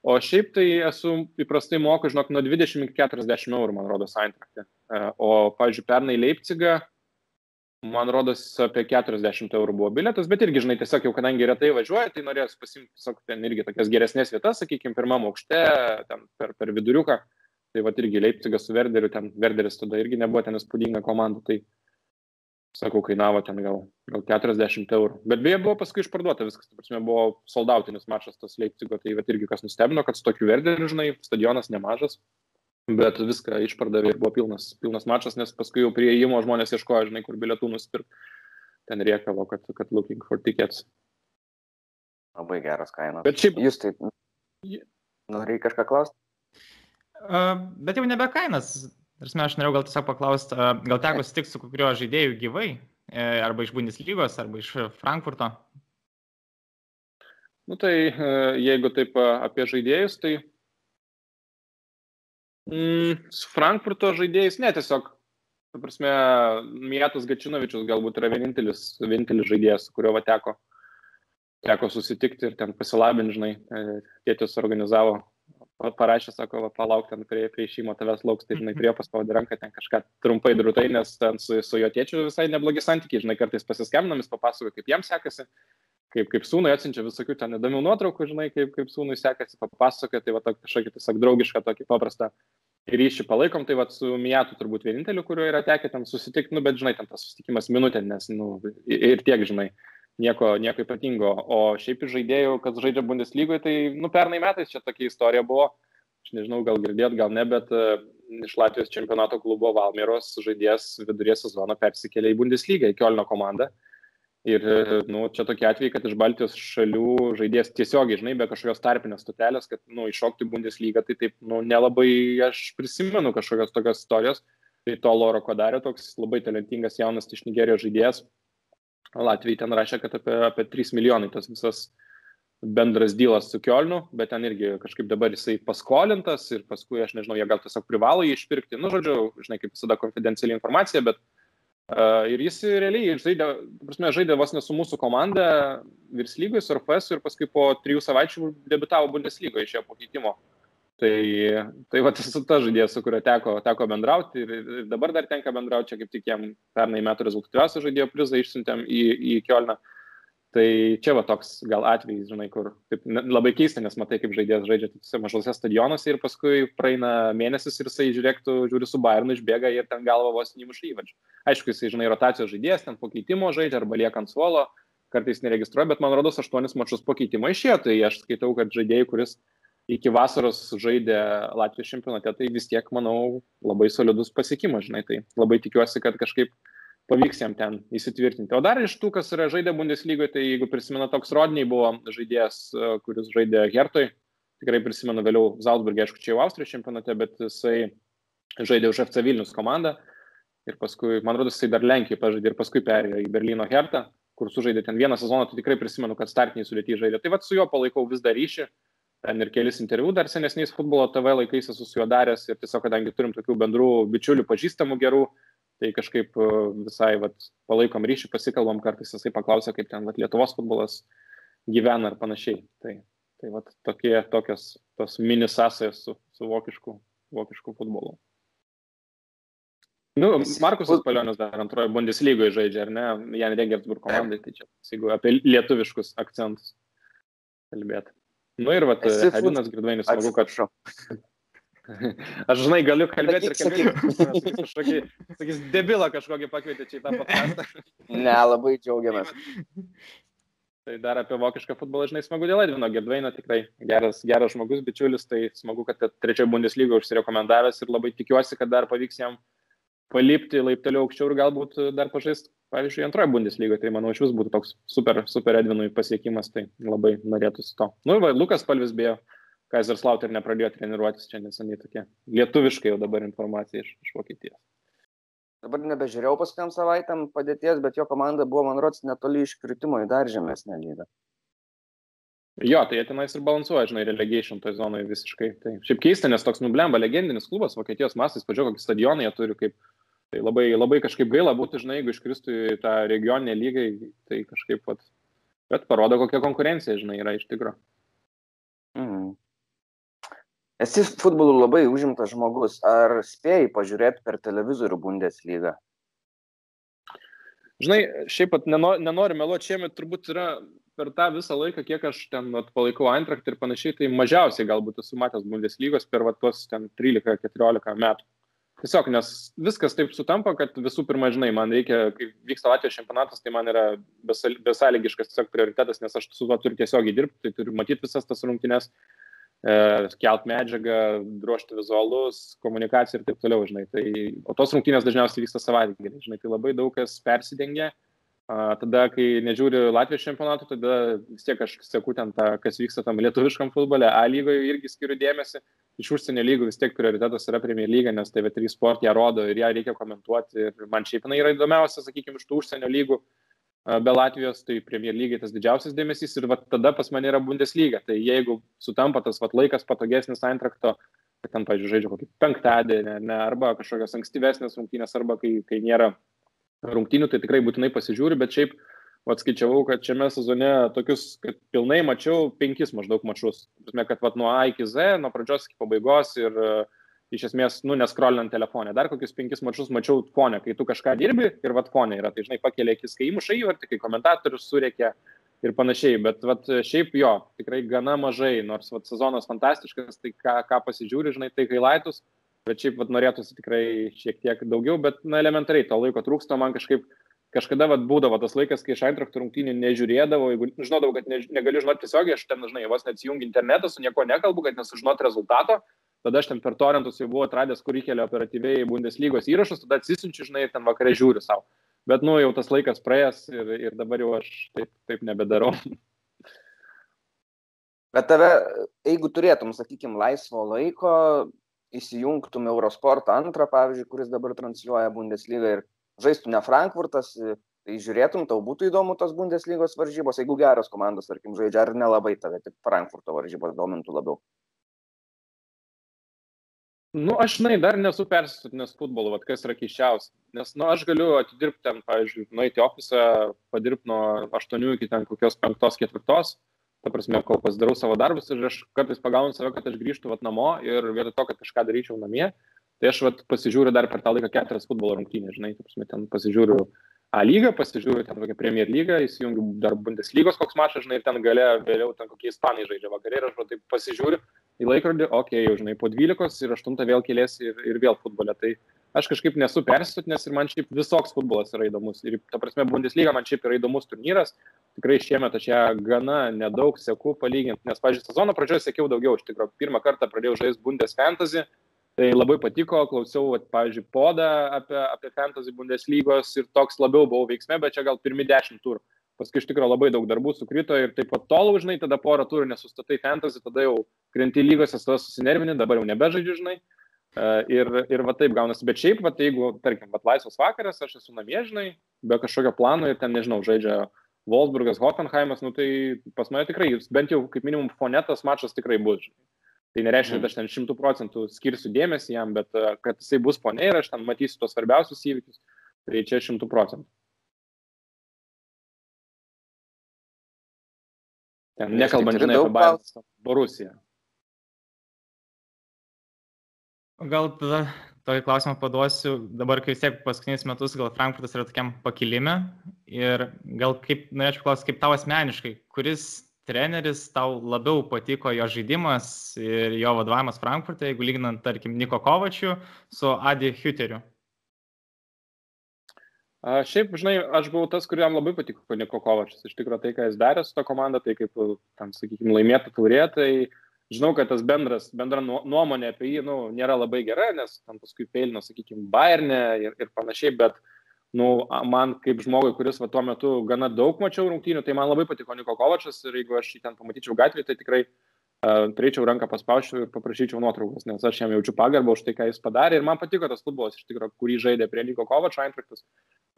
O šiaip tai esu įprastai moku, žinok, nuo 20 iki 40 eurų, man rodos, Eintrachtė. E, o, pavyzdžiui, pernai Leipzigą, man rodos, apie 40 eurų buvo biletas, bet irgi, žinai, tiesiog jau kadangi retai važiuoja, tai norėjau pasimti tiesiog ten irgi tokias geresnės vietas, sakykime, pirmam aukšte, ten per, per viduriuką. Tai va irgi Leipzigas su Werderiu, ten Werderis tada irgi nebuvo ten įspūdinga komanda, tai sakau, kainavo ten gal, gal 40 eurų. Bet beje, buvo paskui išparduota viskas, tai prasme, buvo soldautinis mačas tas Leipzigo, tai va irgi kas nustebino, kad su tokiu Werderiu, žinai, stadionas nemažas, bet viską išpardavė ir buvo pilnas, pilnas mačas, nes paskui jau prie įėjimo žmonės ieškojo, žinai, kur bilietų nusipirkti. Ten riekavo, kad, kad looking for tickets. Labai geras kainos. Bet šiaip. Jūs taip. Norėjai kažką klausti? Bet jau nebe kainas. Tarsi aš norėjau gal tiesiog paklausti, gal teko sutikti su kuriuo žaidėjų gyvai, e, arba iš Bundeslygos, arba iš Frankfurto? Nu tai e, jeigu taip apie žaidėjus, tai mm, su Frankfurto žaidėjais, ne tiesiog, ta prasme, Mietas Gačinovičius galbūt yra vienintelis, vienintelis žaidėjas, su kuriuo teko, teko susitikti ir ten pasilabinti, žinai, e, tėtis organizavo parašė, sako, va, palauk ten prie, prie šeimo tavęs lauks, tai žinai, prie paspaudė ranką ten kažką trumpai drūtai, nes ten su, su jo tėčiu visai neblogi santykiai, žinai, kartais pasiskambinam, jis papasakoja, kaip jam sekasi, kaip, kaip sūnui atsiunčia visokių ten įdomių nuotraukų, žinai, kaip, kaip sūnui sekasi, papasakoja, tai va kažkokį tiesiog draugišką, tokį paprastą ryšį palaikom, tai va su Mijatu turbūt vieninteliu, kuriuo yra tekę ten susitikti, nu, bet žinai, ten tas susitikimas minutė, nes, nu, ir tiek, žinai nieko, nieko ypatingo. O šiaip iš žaidėjų, kas žaidžia Bundeslygoje, tai nu, pernai metais čia tokia istorija buvo. Aš nežinau, gal girdėt, gal ne, bet uh, iš Latvijos čempionato klubo Valmieros žaidėjas vidurės sezono persikėlė į Bundeslygą, į Kielno komandą. Ir nu, čia tokie atvejai, kad iš Baltijos šalių žaidėjas tiesiogiai, žinai, be kažkokios tarpinės stotelės, kad nu, iššokti Bundeslygą, tai taip nu, nelabai aš prisimenu kažkokios tokios istorijos. Tai to Loro Kodarė, toks labai talentingas jaunas iš Nigerijos žaidėjas, Latvijai ten rašė, kad apie, apie 3 milijonai tas visas bendras dylas su Kielnu, bet ten irgi kažkaip dabar jisai paskolintas ir paskui, aš nežinau, jie gal tiesiog privalo jį išpirkti, nu, žodžiu, žinai, kaip visada konfidenciali informacija, bet uh, ir jis realiai žaidė, prasme, žaidė vos ne su mūsų komanda virs lygoj, su RFS ir paskui po trijų savaičių debitavo Bundeslygoje išėjo po keitimo. Uh, Tai, tai va, tas ta žaidėjas, su kuriuo teko, teko bendrauti ir, ir dabar dar tenka bendrauti, čia kaip tik jam pernai metų rezultatyviausio žaidėjo prizą išsiuntėm į, į Kielną. Tai čia va toks gal atvejis, žinai, kur taip, labai keista, nes matai, kaip žaidėjas žaidžia tose mažose stadionuose ir paskui praeina mėnesis ir jisai žiūrėktų, žiūri su Bayernu, išbėga ir ten galva vos nemuša įvačių. Aišku, jisai, žinai, rotacijos žaidėjas, ten po keitimo žaidžia arba lieka ant suolo, kartais neregistruoja, bet man rodos, aštuonis mačius po keitimo išėjo, tai aš skaitau, kad žaidėjai, kuris iki vasaros žaidė Latvijos čempionate, tai vis tiek, manau, labai solidus pasiekimas, žinai, tai labai tikiuosi, kad kažkaip pavyks jam ten įsitvirtinti. O dar iš tų, kas yra žaidę Bundeslygoje, tai jeigu prisimena, toks Rodniai buvo žaidėjas, e, kuris žaidė Hertoj, tikrai prisimenu vėliau Zalzburgė, aišku, čia jau Austrijos čempionate, bet jisai žaidė už FC Vilnius komandą ir paskui, man rodos, jisai dar Lenkijoje pažaidė ir paskui perėjo į Berlyno Hertą, kur sužaidė ten vieną sezoną, tai tikrai prisimenu, kad startiniai sudėti žaidė. Tai vad su juo palaikau vis dar ryšį, ten ir kelis interviu dar senesniais futbolo TV laikais esu su juo daręs ir tiesiog, kadangi turim tokių bendrų bičiulių, pažįstamų gerų, tai kažkaip e, visai vat, palaikom ryšį, pasikalbam kartais, jisai paklausia, kaip ten vat, Lietuvos futbolas gyvena ir panašiai. Tai, tai vat, tokie, tokios tos mini sąsajas su, su vokišku, vokišku futbolu. Nu, Markusas Palionis dar antrojo Bundeslygoje žaidžia, ar ne? Jan Regersburg komandai, tai čia, jeigu apie lietuviškus akcentus kalbėti. Nu ir vat, Edinas Girdvainis, smagu, kad šau. Aš žinai, galiu kalbėti ir kalbėti. Kažkokį, sakys, debilą kažkokį pakvietė čia į tą podcastą. Ne, labai džiaugiamės. Tai dar apie vokišką futbolą, žinai, smagu dėl Edvino Girdvaino, tikrai geras, geras žmogus, bičiulis, tai smagu, kad trečiojo Bundeslygo užsirekomendavęs ir labai tikiuosi, kad dar pavyks jam palipti laipteliu aukščiau ir galbūt dar pažaisti, pavyzdžiui, antrojo Bundeslygo, tai manau, iš vis būtų toks super, super Edvinui pasiekimas, tai labai norėtųsi to. Nu, va, Lukas Palvis beje Kaiserslauter nepradėjo treniruotis čia neseniai tokia. Lietuviškai jau dabar informacija iš, iš Vokietijos. Dabar nebežiūrėjau paskutiniam savaitėm padėties, bet jo komanda buvo, man rodos, netoli iškritimo į dar žemesnę lygą. Jo, tai jie tenais ir balansuoja, žinai, relegation toje zonoje visiškai. Tai šiaip keista, nes toks nublemba legendinis klubas, Vokietijos mastais, pažiūrėk, kokį stadioną jie turi, kaip, tai labai, labai kažkaip gaila būtų, žinai, jeigu iškristų į tą regioninę lygą, tai kažkaip, vat, bet parodo, kokia konkurencija, žinai, yra iš tikrųjų. Mhm. Esi futbolu labai užimtas žmogus. Ar spėjai pažiūrėti per televizorių Bundeslygą? Žinai, šiaip pat nenoriu, nenoriu meluoti, šiemet turbūt yra per tą visą laiką, kiek aš ten at, palaikau Eintracht ir panašiai, tai mažiausiai galbūt esu matęs Bundeslygos per va, tuos ten 13-14 metų. Tiesiog, nes viskas taip sutampa, kad visų pirma, žinai, man reikia, kai vyksta Latvijos čempionatas, tai man yra besąlygiškas tiesiog prioritetas, nes aš su tuo turiu tiesiogiai dirbti, tai turiu matyti visas tas rungtynes, E, kelt medžiagą, ruošti vizualus, komunikaciją ir taip toliau, žinai. Tai, o tos rungtynės dažniausiai vyksta savaitgalį, žinai, tai labai daug kas persidengia. Tada, kai nežiūri Latvijos čempionatų, tada vis tiek aš seku ten tą, kas vyksta tam lietuviškam futbole, A lygoje irgi skiriu dėmesį. Iš užsienio lygų vis tiek prioritetas yra Premier lyga, nes TV3 sport ją rodo ir ją reikia komentuoti. Ir man šiaip jinai yra įdomiausia, sakykime, iš tų užsienio lygų be Latvijos, tai Premier lygiai tas didžiausias dėmesys ir vat, tada pas mane yra Bundeslyga. Tai jeigu sutampa tas vat, laikas patogesnis Eintrakto, kad ten, pavyzdžiui, žaidžia kokį penktadienį, ne, arba kažkokios ankstyvesnės rungtynės, arba kai, kai nėra rungtynių, tai tikrai būtinai pasižiūri, bet šiaip atskaičiavau, kad šiame sezone tokius, kad pilnai mačiau penkis maždaug mačius. Prasme, kad vat, nuo A iki Z, nuo pradžios iki pabaigos ir uh, iš esmės, nu, neskrolinant telefonę. Dar kokius penkis mačius mačiau fonę, kai tu kažką dirbi ir vat fonė yra. Tai žinai, pakelia akis, kai įmuša įvartį, kai komentatorius surėkia ir panašiai. Bet vat, šiaip jo, tikrai gana mažai, nors vat, sezonas fantastiškas, tai ką, ką pasižiūri, žinai, tai kai laitus, bet šiaip vat, norėtųsi tikrai šiek tiek daugiau, bet na, elementariai to laiko trūksta, man kažkaip kažkada vat, būdavo tas laikas, kai iš Eintraktų rungtynių nežiūrėdavau, jeigu žinodavau, kad ne, negaliu žinoti tiesiogiai, aš ten, žinai, vos neatsijungiu internetą, su nieko nekalbu, kad nesužinot rezultato, tada aš ten per torentus jau buvau atradęs, kur įkelia operatyviai Bundeslygos įrašus, tada atsisinčiu, žinai, ir ten vakarė žiūriu savo. Bet, nu, jau tas laikas praėjęs ir, ir dabar jau aš taip, taip nebedarau. Bet tave, jeigu turėtum, sakykime, laisvo laiko, įsijungtum Eurosportą antrą, pavyzdžiui, kuris dabar transliuoja Bundeslygą ir žaistų ne Frankfurtas, tai žiūrėtum, tau būtų įdomu tos Bundeslygos varžybos, jeigu geros komandos, tarkim, žaidžia, ar nelabai tave tik Frankfurto varžybos domintų labiau. Nu, aš, žinai, dar nesu persisutinęs futbolu, vad kas yra keiščiausia. Nes, nu, aš galiu atidirbti ten, pavyzdžiui, nueiti į ofisą, padirbti nuo 8 iki ten kokios 5-4, ta prasme, kol pasidarau savo darbus ir aš kartais pagaunu save, kad aš grįžtu vat namo ir vietoj to, kad kažką daryčiau namie, tai aš vat pasižiūriu dar per tą laiką keturias futbolo rungtynės, žinai, ta prasme, ten pasižiūriu A lygą, pasižiūriu ten kokią Premier lygą, įsijungiu dar Bundeslygos koks mačas, žinai, ir ten gale vėliau ten kokie ispanai žaidžia vakarė ir aš va, taip pasižiūriu į laikrodį, okei, okay, jau žinai, po 12 ir 8 vėl kėlėsi ir, ir vėl futbole. Tai aš kažkaip nesu persisutnės ir man šiaip visoks futbolas yra įdomus. Ir ta prasme, Bundesliga man šiaip yra įdomus turnyras. Tikrai šiemet aš ją gana nedaug seku palyginti, nes, pažiūrėjau, sezono pradžioje sekiau daugiau. Iš tikrųjų, pirmą kartą pradėjau žaisti Bundes Fantasy Tai labai patiko, klausiau, at, pavyzdžiui, podą apie, apie Fantasy Bundeslygos ir toks labiau buvau veiksme, bet čia gal pirmi dešimt turų. Paskui iš tikrųjų labai daug darbų sukrito ir taip pat tol, žinai, tada porą turų nesustatai Fantasy, tada jau krenti lygose, tada susinervini, dabar jau nebežaidžiu, žinai. Uh, ir, ir va taip gaunasi, bet šiaip, va, jeigu, tarkim, va, laisvas vakaras, aš esu namie, žinai, be kažkokio plano ir ten, nežinau, žaidžia Wolfsburgas, Hoffenheimas, nu tai pas mane tikrai, bent jau kaip minimum fonetas mačas tikrai bus. Žinai. Tai nereiškia, kad mhm. aš ten šimtų procentų skirsiu dėmesį jam, bet e, kad jisai bus ponė ir aš ten matysiu tos svarbiausius įvykius, tai čia šimtų procentų. Ten nekalbant, žinai, apie Bayern Borusiją. Gal tada tokį klausimą paduosiu, dabar kai vis tiek paskutinius metus gal Frankfurtas yra tokiam pakilime ir gal kaip, norėčiau klausyti, kaip tau asmeniškai, kuris treneris tau labiau patiko jo žaidimas ir jo vadovavimas Frankfurte, jeigu lyginant, tarkim, Niko Kovačiu su Adi Huteriu? A, šiaip, žinai, aš buvau tas, kuriam labai patiko Niko Kovačius. Iš tikrųjų, tai, ką jis darė su to komanda, tai kaip, tam, sakykime, laimėtų taurė, tai žinau, kad tas bendras, bendra nuomonė apie jį, nu, nėra labai gera, nes tam paskui peilino, sakykime, Bayernė ir, ir panašiai, bet nu, man kaip žmogui, kuris va, tuo metu gana daug mačiau rungtynių, tai man labai patiko Niko Kovačas ir jeigu aš jį ten pamatyčiau gatvėje, tai tikrai uh, turėčiau ranką paspauščiau ir paprašyčiau nuotraukos, nes aš jam jaučiu pagarbą už tai, ką jis padarė ir man patiko tas futbolas, iš tikrųjų, kurį žaidė prie Niko Kovačo Eintraktas.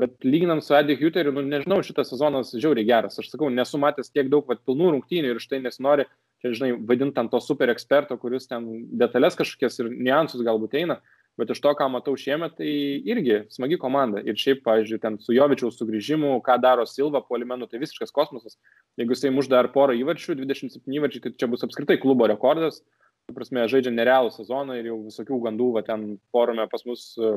Bet lyginant su Eddie Huteriu, nu, nežinau, šitas sezonas žiauriai geras. Aš sakau, nesu matęs tiek daug va, pilnų rungtynių ir štai nesinori, čia, žinai, vadint ant to super eksperto, kuris ten detalės kažkokias ir niuansus galbūt eina. Uh, bet iš to, ką matau šiemet, tai irgi smagi komanda. Ir šiaip, pavyzdžiui, ten su Jovičiaus sugrįžimu, ką daro Silva po Limenų, tai visiškas kosmosas. Jeigu jisai muš dar porą įvarčių, 27 įvarčių, tai čia bus apskritai klubo rekordas. Tu prasme, žaidžia nerealų sezoną ir jau visokių gandų, va ten forume pas mus, e,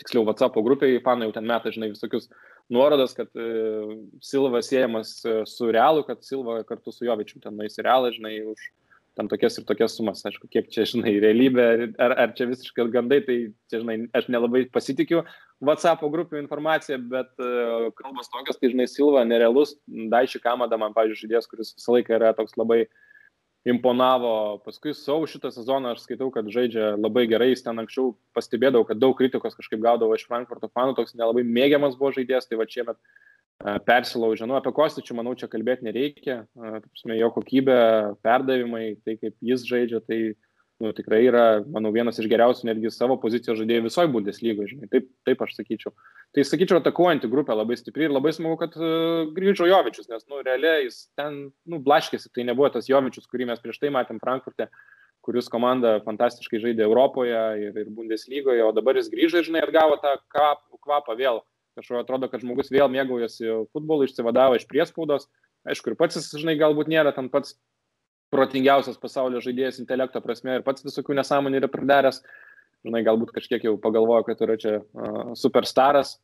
tiksliau, WhatsApp grupėje, fanai jau ten meta, žinai, visokius nuorodas, kad e, Silva siejamas e, su realu, kad Silva kartu su Jovičiu ten nueis į realą, žinai, už ten tokias ir tokias sumas, aišku, kiek čia, žinai, realybė, ar, ar čia visiškai gandai, tai čia, žinai, aš nelabai pasitikiu WhatsApp grupių informaciją, bet uh, kalbas tokios, tai, žinai, Silva nerealus, Daiši Kamada, man, pavyzdžiui, žaidėjas, kuris visą laiką yra toks labai imponavo, paskui savo šitą sezoną aš skaitau, kad žaidžia labai gerai, jis ten anksčiau pastebėdavau, kad daug kritikos kažkaip gaudavo iš Frankfurto fanų, toks nelabai mėgiamas buvo žaidėjas, tai va čia met persilaužė. Nu, apie Kostičių, manau, čia kalbėti nereikia. Prasme, jo kokybė, perdavimai, tai kaip jis žaidžia, tai nu, tikrai yra, manau, vienas iš geriausių netgi savo pozicijos žaidėjų visoje Bundeslygoje, žinai, taip, taip aš sakyčiau. Tai sakyčiau, atakuojanti grupė labai stipri ir labai smagu, kad uh, grįžo Jovičius, nes, nu, realiai jis ten, nu, blaškėsi, tai nebuvo tas Jovičius, kurį mes prieš tai matėm Frankfurte, kuris komanda fantastiškai žaidė Europoje ir, ir Bundeslygoje, o dabar jis grįžo ir, žinai, atgavo tą kvapą vėl Kažkaip atrodo, kad žmogus vėl mėgaujasi futbolu, išsivadavo iš priespaudos. Aišku, ir pats jis, žinai, galbūt nėra ten pats protingiausias pasaulio žaidėjas intelekto prasme ir pats visokių nesąmonį yra pridaręs. Žinai, galbūt kažkiek jau pagalvojo, kad yra čia uh, superstaras,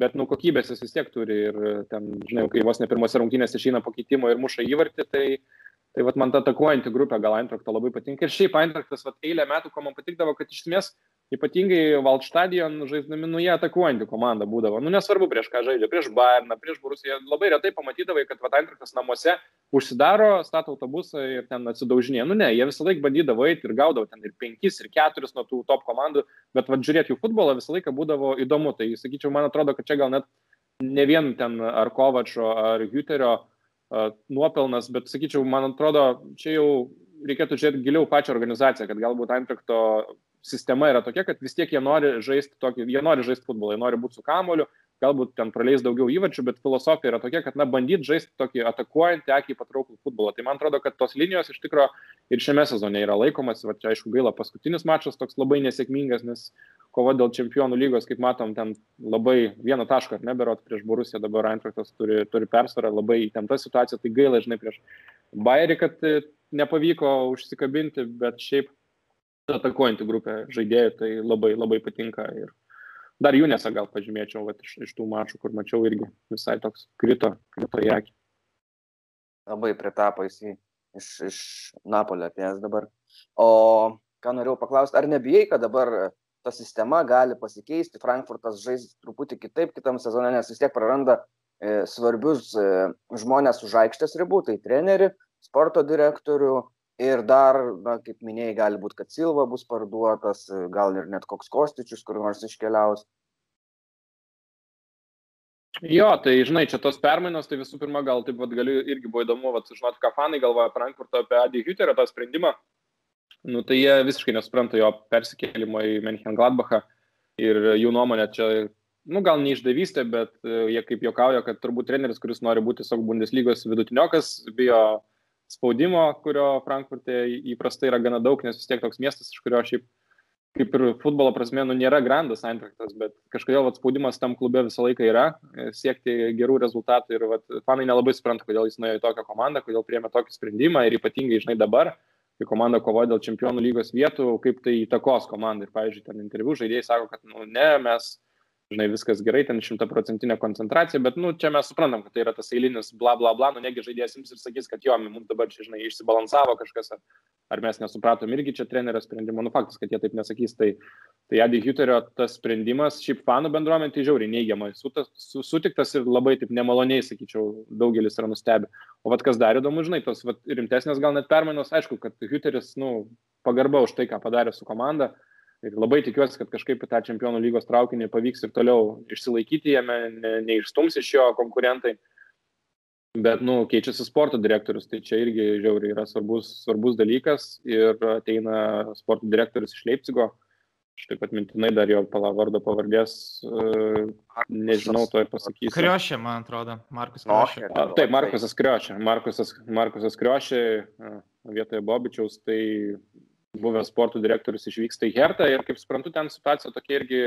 bet nu kokybės jis vis tiek turi ir ten, žinai, kai vos ne pirmose rungtynėse išeina pakeitimo ir muša įvartį, tai, tai vat, man ta atakuojanti grupė gal Eintrakto labai patinka. Ir šiaip Eintraktas eilę metų, ko man patikdavo, kad iš esmės Ypatingai Valstadion žaisdami, nu jie atakuojantį komandą būdavo. Nu nesvarbu prieš ką žaidžia, prieš Bayerną, prieš Borusiją. Labai retai pamatydavai, kad Vatantrikas namuose užsidaro, stato autobusą ir ten atsidaužinė. Nu ne, jie visą laiką bandydavo eiti ir gaudavo ten ir penkis, ir keturis nuo tų top komandų, bet vad žiūrėti jų futbolą visą laiką būdavo įdomu. Tai sakyčiau, man atrodo, kad čia gal net ne vien ten ar Kovačio, ar Juterio nuopelnas, bet sakyčiau, man atrodo, čia jau reikėtų žiūrėti giliau pačią organizaciją, kad galbūt Antrakto sistema yra tokia, kad vis tiek jie nori žaisti tokį, jie nori žaisti futbolą, jie nori būti su kamoliu, galbūt ten praleis daugiau įvarčių, bet filosofija yra tokia, kad, na, bandyt žaisti tokį atakuojantį, akį patrauklų futbolą. Tai man atrodo, kad tos linijos iš tikrųjų ir šiame sezone yra laikomas, va čia aišku gaila, paskutinis mačas toks labai nesėkmingas, nes kova dėl čempionų lygos, kaip matom, ten labai vieną tašką, neberot prieš Borusiją, dabar Eintraktas turi, turi persvarą, labai įtempta situacija, tai gaila, žinai, prieš Bayerį, kad e, nepavyko užsikabinti, bet šiaip atakuojantį grupę žaidėjų, tai labai labai patinka ir Dar Junesą gal pažymėčiau, vat, iš, iš tų mačų, kur mačiau irgi visai toks krito, krito į akį. Labai pritapo jis iš, iš Napolio atėjęs dabar. O ką norėjau paklausti, ar nebijai, kad dabar ta sistema gali pasikeisti, Frankfurtas žais truputį kitaip kitam sezone, nes vis tiek praranda e, svarbius e, žmonės už aikštės ribų, tai treneri, sporto direktorių ir dar, na, kaip minėjai, gali būti, kad Silva bus parduotas, gal ir net koks Kostičius kur nors iškeliaus. Jo, tai žinai, čia tos permainos, tai visų pirma, gal taip pat galiu irgi buvo įdomu, vat, sužinoti, ką fanai galvoja Frankfurto apie Adi Hüterio tą sprendimą. Nu, tai jie visiškai nesupranta jo persikėlimo į Menchen Gladbachą ir jų nuomonė čia, nu, gal neišdavystė, bet e, jie kaip jokauja, kad turbūt treneris, kuris nori būti tiesiog Bundeslygos vidutiniokas, bijo spaudimo, kurio Frankfurte įprastai yra gana daug, nes vis tiek toks miestas, iš kurio šiaip kaip ir futbolo prasme, nu, nėra grandas Eintrachtas, bet kažkodėl vat, spaudimas tam klube visą laiką yra, e, siekti gerų rezultatų ir vat, fanai nelabai supranta, kodėl jis nuėjo į tokią komandą, kodėl priemė tokį sprendimą ir ypatingai, žinai, dabar, kai komanda kovoja dėl čempionų lygos vietų, kaip tai įtakos komandai. Ir, pavyzdžiui, ten interviu žaidėjai sako, kad, nu, ne, mes žinai, viskas gerai, ten šimtaprocentinė koncentracija, bet, nu, čia mes suprantam, kad tai yra tas eilinis bla bla bla, nu, negi žaidėjas jums ir sakys, kad jo, mums dabar čia, žinai, išsibalansavo kažkas, ar, ar mes nesupratom irgi čia trenerio sprendimo, nu, faktas, kad jie taip nesakys, tai, tai Adi Huterio tas sprendimas, šiaip fanų bendruomenė, tai žiauriai neigiamai sutiktas ir labai taip nemaloniai, sakyčiau, daugelis yra nustebę. O vad kas dar įdomu, žinai, tos vat, rimtesnės gal net permainos, aišku, kad Huteris, nu, pagarba už tai, ką padarė su komanda, Ir labai tikiuosi, kad kažkaip tą čempionų lygos traukinį pavyks ir toliau išsilaikyti jame, ne, neišstums iš jo konkurentai. Bet, nu, keičiasi sporto direktorius, tai čia irgi žiauriai yra svarbus, svarbus dalykas ir ateina sporto direktorius iš Leipzigo. Aš taip pat mintinai dar jo palavardo pavardės, uh, nežinau, to ir pasakysiu. Kriošė, man atrodo, Markus Kriošė. A, taip, Markusas Kriošė. Markusas, Markusas Kriošė vietoje Bobičiaus, tai buvęs sporto direktorius išvyksta į Hertą ir kaip suprantu, ten situacija tokia irgi,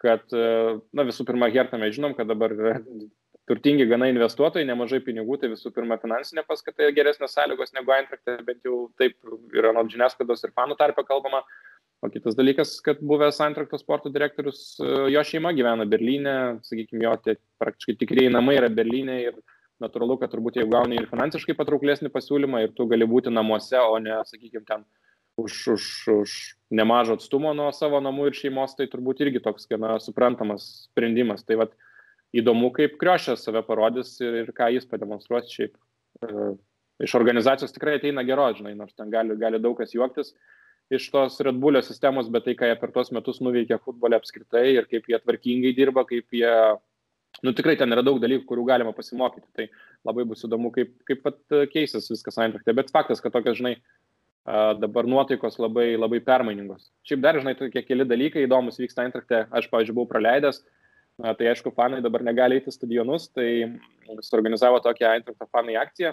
kad, na visų pirma, Hertą mes žinom, kad dabar yra turtingi gana investuotojai, nemažai pinigų, tai visų pirma finansinė paskata ir geresnės sąlygos negu Eintrachtė, bent jau taip yra nuo žiniasklaidos ir fanų tarpe kalbama. O kitas dalykas, kad buvęs Eintrakto sporto direktorius, jo šeima gyvena Berlyne, sakykime, jo tie praktiškai tikrieji namai yra Berlyne ir natūralu, kad turbūt jeigu gauni ir finansiškai patrauklesnį pasiūlymą ir tu gali būti namuose, o ne, sakykime, ten už, už, už nemažą atstumą nuo savo namų ir šeimos, tai turbūt irgi toks gana suprantamas sprendimas. Tai vad įdomu, kaip Kriošė save parodys ir, ir ką jis pademonstruos šiaip. E, iš organizacijos tikrai ateina gero, žinai, nors ten gali, gali daug kas juoktis iš tos Red Bullio sistemos, bet tai, ką jie per tuos metus nuveikė futbole apskritai ir kaip jie tvarkingai dirba, kaip jie, nu tikrai ten yra daug dalykų, kurių galima pasimokyti. Tai labai bus įdomu, kaip, kaip pat keisis viskas Eintrachte. Bet faktas, kad tokias, žinai, dabar nuotaikos labai, labai permainingos. Šiaip dar, žinai, tokie keli dalykai įdomus vyksta Eintrachte, aš, pavyzdžiui, buvau praleidęs, tai aišku, fanai dabar negali eiti stadionus, tai suorganizavo tokią Eintrachtą fanai akciją,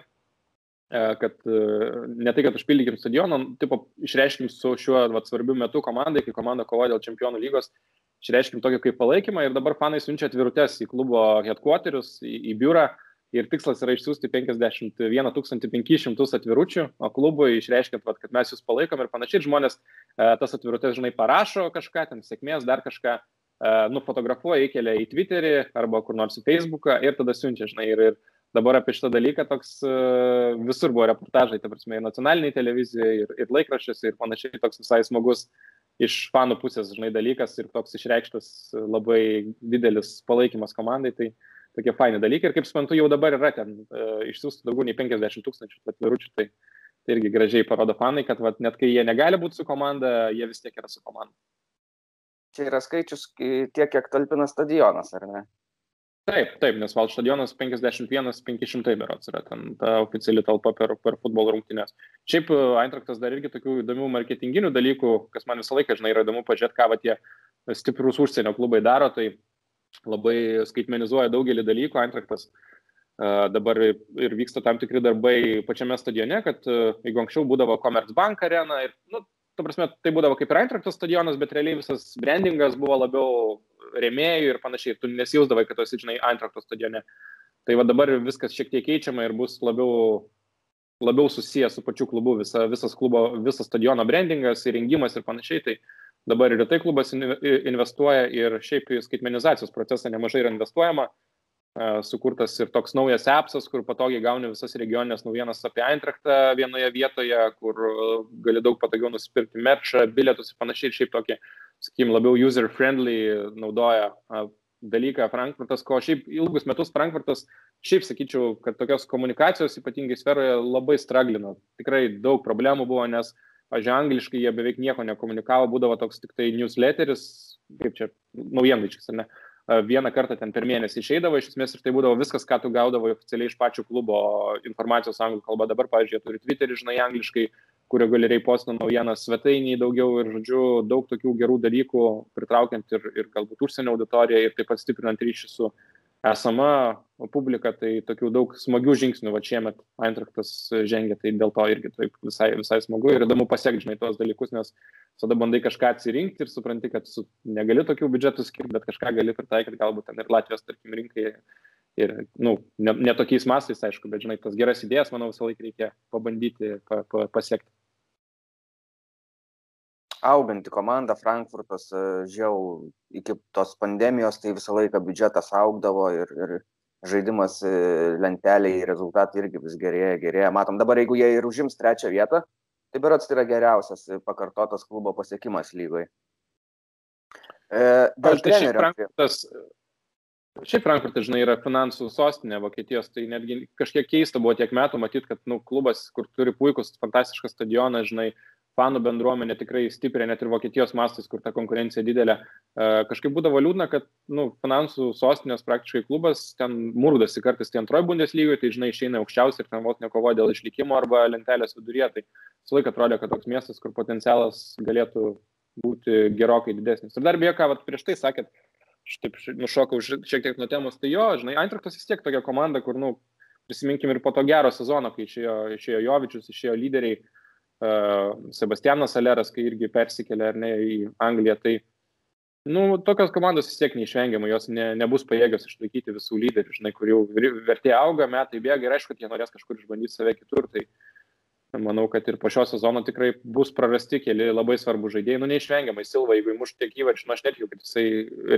kad ne tai, kad užpildykim stadioną, tipo, išreiškim su šiuo vat, svarbiu metu komandai, kai komanda kovoja dėl čempionų lygos, išreiškim tokį kaip palaikymą ir dabar fanai siunčia atvirutes į klubo headquarterius, į, į biurą, ir tikslas yra išsiųsti 51 500 atviručių, klubui išreiškiant, vat, kad mes jūs palaikom ir panašiai, žmonės e, tas atvirutės, žinai, parašo kažką, ten sėkmės, dar kažką, e, nufotografuoja, įkelia į Twitterį arba kur nors į Facebooką ir tada siunčia, žinai, ir, ir dabar apie šitą dalyką toks e, visur buvo reportažai, ta prasme, ir nacionaliniai televizijoje, ir, ir laikraščiuose, ir panašiai, toks visai smagus iš fanų pusės, žinai, dalykas ir toks išreikštas labai didelis palaikymas komandai. Tai, uh, tokie faini dalykai. Ir kaip suprantu, jau dabar yra ten e, išsiųstų daugiau nei 50 tūkstančių atviručių. Tai, tai irgi gražiai parodo fanai, kad vat, net kai jie negali būti su komanda, jie vis tiek yra su komanda. Čia yra skaičius tiek, kiek talpina stadionas, ar ne? Taip, taip, nes Val stadionas 51-500 berots yra ten ta oficiali talpa per, per futbolo rungtynės. Šiaip e, Eintraktas dar irgi tokių įdomių marketinginių dalykų, kas man visą laiką, žinai, yra įdomu pažiūrėti, ką va tie stiprus užsienio klubai daro, tai labai skaitmenizuoja daugelį dalykų. Eintraktas dabar ir vyksta tam tikri darbai pačiame stadione, kad jeigu anksčiau būdavo Commerzbank arena ir, nu, ta prasme, tai būdavo kaip ir Eintraktas stadionas, bet realiai visas brandingas buvo labiau remėjų ir panašiai, tu nesijausdavai, kad esi, žinai, Eintrakto stadione. Tai va dabar viskas šiek tiek keičiama ir bus labiau, labiau susijęs su pačiu klubu, visa, visas klubo, visas stadiono brandingas, įrengimas ir panašiai. Tai dabar ir tai klubas investuoja ir šiaip į skaitmenizacijos procesą nemažai yra investuojama. Sukurtas ir toks naujas appsas, kur patogiai gauni visas regioninės naujienas apie Eintrachtą vienoje vietoje, kur gali daug patogiau nusipirkti merčą, bilietus ir panašiai. Ir šiaip tokį, sakykim, labiau user-friendly naudoja dalyką Frankfurtas, ko šiaip ilgus metus Frankfurtas, šiaip sakyčiau, kad tokios komunikacijos ypatingai sferoje labai straglino. Tikrai daug problemų buvo, nes uh, pažiūrėjau, angliškai jie beveik nieko nekomunikavo, būdavo toks tik tai newsletteris, kaip čia, naujienlaiškis, ar ne, vieną kartą ten per mėnesį išeidavo iš esmės ir tai būdavo viskas, ką tu gaudavo oficialiai iš pačių klubo informacijos anglų kalba. Dabar, jie turi Twitterį, žinai, angliškai, kurio gali repostina naujienas svetainiai daugiau ir, žodžiu, daug tokių gerų dalykų, pritraukiant ir, ir galbūt užsienio auditoriją ir taip pat stiprinant ryšį su uh, esama publika, tai tokių daug smagių žingsnių, va šiemet Eintraktas žengia, tai dėl to irgi taip visai, visai smagu ir įdomu pasiekti, žinai, tos dalykus, nes tada bandai kažką atsirinkti ir supranti, kad su, negali tokių biudžetų skirti, bet kažką gali pritaikyti galbūt ten ir Latvijos, tarkim, rinkai. Ir, na, nu, ne, ne tokiais mastais, aišku, bet, žinai, tas geras idėjas, manau, visą laiką reikia pabandyti pa, pa, pasiekti auganti komanda Frankfurtas, e, žiau, iki tos pandemijos tai visą laiką biudžetas augdavo ir, ir žaidimas e, lenteliai, rezultatai irgi vis gerėja, gerėja. Matom dabar, jeigu jie ir užims trečią vietą, tai berots tai yra geriausias pakartotas klubo pasiekimas lygoje. Dėl trenerio. Frankfurtas, Šiaip Frankfurtas, žinai, yra finansų sostinė Vokietijos, tai netgi kažkiek keista buvo tiek metų matyti, kad nu, klubas, kur turi puikus, fantastišką stadioną, žinai, fanų bendruomenė tikrai stipriai, net ir Vokietijos mastais, kur ta konkurencija didelė. E, kažkaip būdavo liūdna, kad nu, finansų sostinės praktiškai klubas ten murdasi kartais tai antroji bundės lygoje, tai žinai išeina aukščiausiai ir ten vos nekovoja dėl išlikimo arba lentelės viduryje. Tai visą laiką atrodė, kad toks miestas, kur potencialas galėtų būti gerokai didesnis. Ir dar beje, ką vat, prieš tai sakėt, aš taip nušokau šiek tiek nuo temos, tai jo, žinai, Eintraktas vis tiek tokia komanda, kur, nu, prisiminkim ir po to gero sezono, kai išėjo, išėjo Jovičius, išėjo lyderiai, uh, Sebastianas Aleras, kai irgi persikėlė ar ne į Angliją, tai nu, tokios komandos vis tiek neišvengiamai, jos ne, nebus pajėgios išlaikyti visų lyderių, žinai, kur jau vertė auga, metai bėga ir aišku, jie norės kažkur išbandyti save kitur, tai manau, kad ir po šio sezono tikrai bus prarasti keli labai svarbų žaidėjai, nu neišvengiamai, Silva, jeigu įmuš tiek įvarčių, nu aš netikiu, kad jisai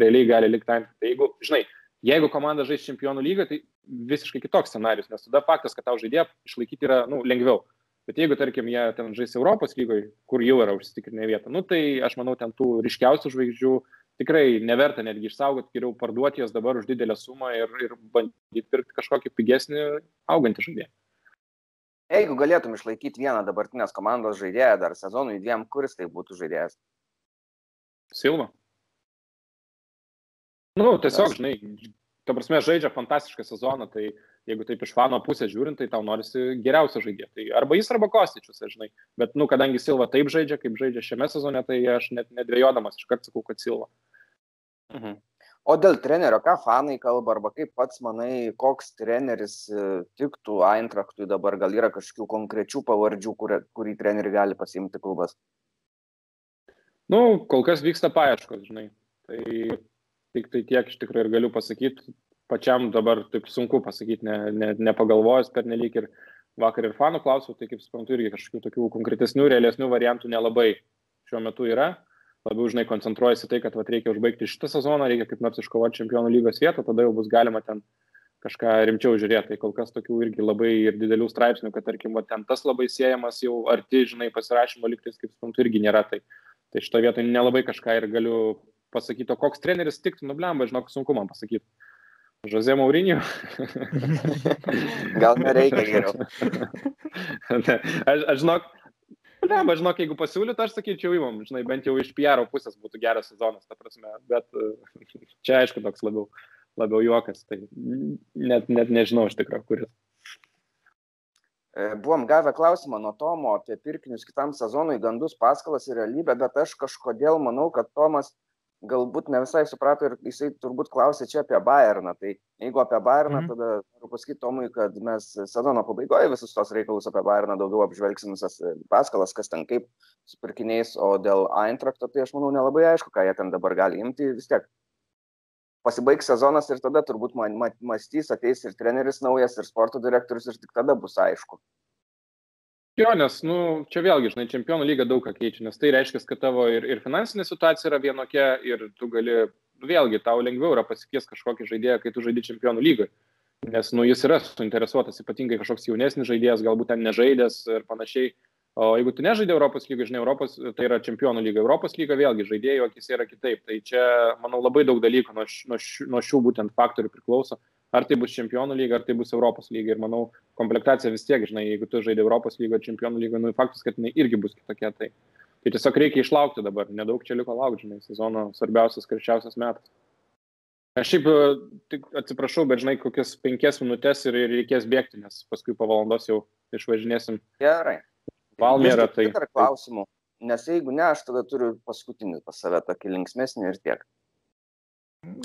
realiai gali likti tam. Tai jeigu, žinai, jeigu komanda žais čempionų lygą, tai visiškai kitoks scenarius, nes tada faktas, kad tau žaidėją išlaikyti yra nu, lengviau. Bet jeigu, tarkim, jie ten žais Europos lygoje, kur jau yra užsitikrinę vietą, nu, tai aš manau, ten tų ryškiausių žvaigždžių tikrai neverta netgi išsaugoti, geriau parduoti jas dabar už didelę sumą ir, ir bandyti pirkti kažkokį pigesnį augantį žaidėją. Jeigu galėtum išlaikyti vieną dabartinės komandos žaidėją dar sezonui dviem, kuris tai būtų žaidėjas? Silva. Nu, tiesiog, žinai, ta prasme, žaidžia fantastišką sezoną, tai jeigu taip iš fano pusės žiūrint, tai tau norisi geriausio žaidėjo. Tai arba jis, arba Kostičius, žinai. Bet, nu, kadangi Silva taip žaidžia, kaip žaidžia šiame sezone, tai aš net nedvėjodamas iškart sakau, kad Silva. Mhm. O dėl trenerio, ką fanai kalba, arba kaip pats manai, koks treneris e, tiktų Eintrachtui dabar, gal yra kažkokių konkrečių pavardžių, kur, kurį trenerį gali pasiimti klubas? Nu, kol kas vyksta paieškos, žinai. Tai tik tai tiek iš tikrųjų ir galiu pasakyti, pačiam dabar taip sunku pasakyti, ne, ne, nepagalvojus per nelik ir vakar ir fanų klausiau, tai kaip suprantu, irgi kažkokių tokių konkretesnių, realesnių variantų nelabai šiuo metu yra. Labiau, žinai, koncentruojasi tai, kad vat, reikia užbaigti šitą sezoną, reikia kaip nors iškovoti čempionų lygos vietą, tada jau bus galima ten kažką rimčiau žiūrėti. Tai kol kas tokių irgi labai ir didelių straipsnių, kad, tarkim, va, ten tas labai siejamas jau arti, žinai, pasirašymo liktis, kaip suprantu, irgi nėra. Tai, tai šito vietoje nelabai kažką ir galiu pasakyti, o koks treneris tiktų, nublemba, žinok, sunku man pasakyti. Žozė Maurinio. Gal nereikia geriau. ne, aš, aš žinok, ne, aš žinok, jeigu pasiūlytų, aš sakyčiau įmam, žinai, bent jau iš PR pusės būtų geras sezonas, ta prasme, bet čia aišku toks labiau, labiau juokas, tai net, net nežinau iš tikrųjų, kuris. E, buvom gavę klausimą nuo Tomo apie pirkinius kitam sezonui, gandus, paskalas ir realybę, bet aš kažkodėl manau, kad Tomas galbūt ne visai suprato ir jisai turbūt klausė čia apie Bayerną. Tai jeigu apie Bayerną, mm -hmm. tada noriu pasakyti Tomui, kad mes sezono pabaigoje visus tos reikalus apie Bayerną daugiau apžvelgsim visas e, paskalas, kas ten kaip su pirkiniais, o dėl Eintrakto, tai aš manau nelabai aišku, ką jie ten dabar gali imti. Vis tiek pasibaigs sezonas ir tada turbūt man, man, mąstys, ateis ir treneris naujas, ir sporto direktorius, ir tik tada bus aišku. Jo, nes, nu, čia vėlgi, žinai, čempionų lyga daug ką keičia, nes tai reiškia, kad tavo ir, ir finansinė situacija yra vienokia ir tu gali, nu, vėlgi, tau lengviau yra pasikvies kažkokį žaidėją, kai tu žaidži čempionų lygai. Nes, nu, jis yra suinteresuotas, ypatingai kažkoks jaunesnis žaidėjas, galbūt ten nežaidęs ir panašiai. O jeigu tu nežaidė Europos lygą, žinai, Europos, tai yra čempionų lyga. Europos lyga vėlgi žaidėjų akis yra kitaip. Tai čia, manau, labai daug dalykų nuo, nuo, nuo šių būtent faktorių priklauso ar tai bus čempionų lyga, ar tai bus Europos lyga. Ir manau, komplektacija vis tiek, žinai, jeigu tu žaidži Europos lygą, čempionų lygą, nu faktas, kad jinai irgi bus kitokia. Tai, tai tiesiog reikia išlaukti dabar, nedaug čia liko laukti, žinai, sezono svarbiausias, karščiausias metas. Aš šiaip tik atsiprašau, bet žinai, kokias penkias minutės ir, ir reikės bėgti, nes paskui po valandos jau išvažinėsim. Gerai. Valmėra tai. Dar klausimų, nes jeigu ne, aš tada turiu paskutinį pas save tokį linksmesnį ir tiek.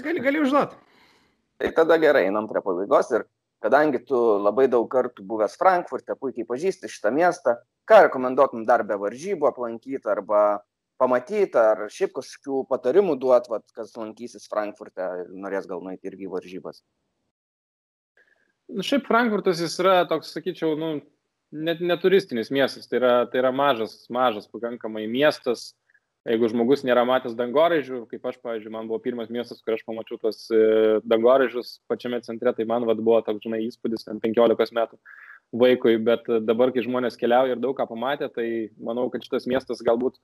Gali, gali užduoti. Tai tada gerai, einam prie pabaigos ir kadangi tu labai daug kartų buvęs Frankfurte, puikiai pažįsti šitą miestą, ką rekomenduotum dar be varžybų aplankyti arba pamatyti, ar šiaip kažkokių patarimų duot, vat, kas lankysis Frankfurte ir norės gal nueiti irgi varžybas? Na, šiaip Frankfurtas jis yra toks, sakyčiau, nu, net neturistinis miestas, tai yra, tai yra mažas, mažas pakankamai miestas, jeigu žmogus nėra matęs dangoraižių, kaip aš, pavyzdžiui, man buvo pirmas miestas, kur aš pamačiau tos e, dangoraižius pačiame centre, tai man vad buvo toks, žinai, įspūdis, ten 15 metų vaikui, bet dabar, kai žmonės keliauja ir daug ką pamatė, tai manau, kad šitas miestas galbūt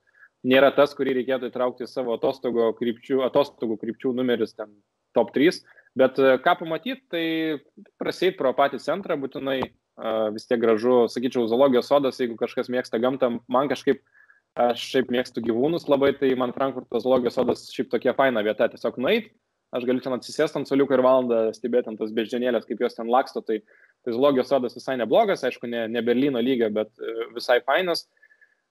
nėra tas, kurį reikėtų įtraukti į savo atostogų krypčių, atostogų krypčių numeris ten top 3, bet e, ką pamatyti, tai praseit pro patį centrą būtinai vis tiek gražu, sakyčiau, zoologijos sodas, jeigu kažkas mėgsta gamtą, man kažkaip Aš šiaip mėgstu gyvūnus labai, tai man Frankfurto zoologijos sodas šiaip tokia faina vieta. Tiesiog nueit, aš galiu ten atsisėsti ant soliuko ir valandą stebėti ant tos beždžionėlės, kaip jos ten laksto. Tai, tai zoologijos sodas visai neblogas, aišku, ne, ne Berlyno lygio, bet e, visai fainas.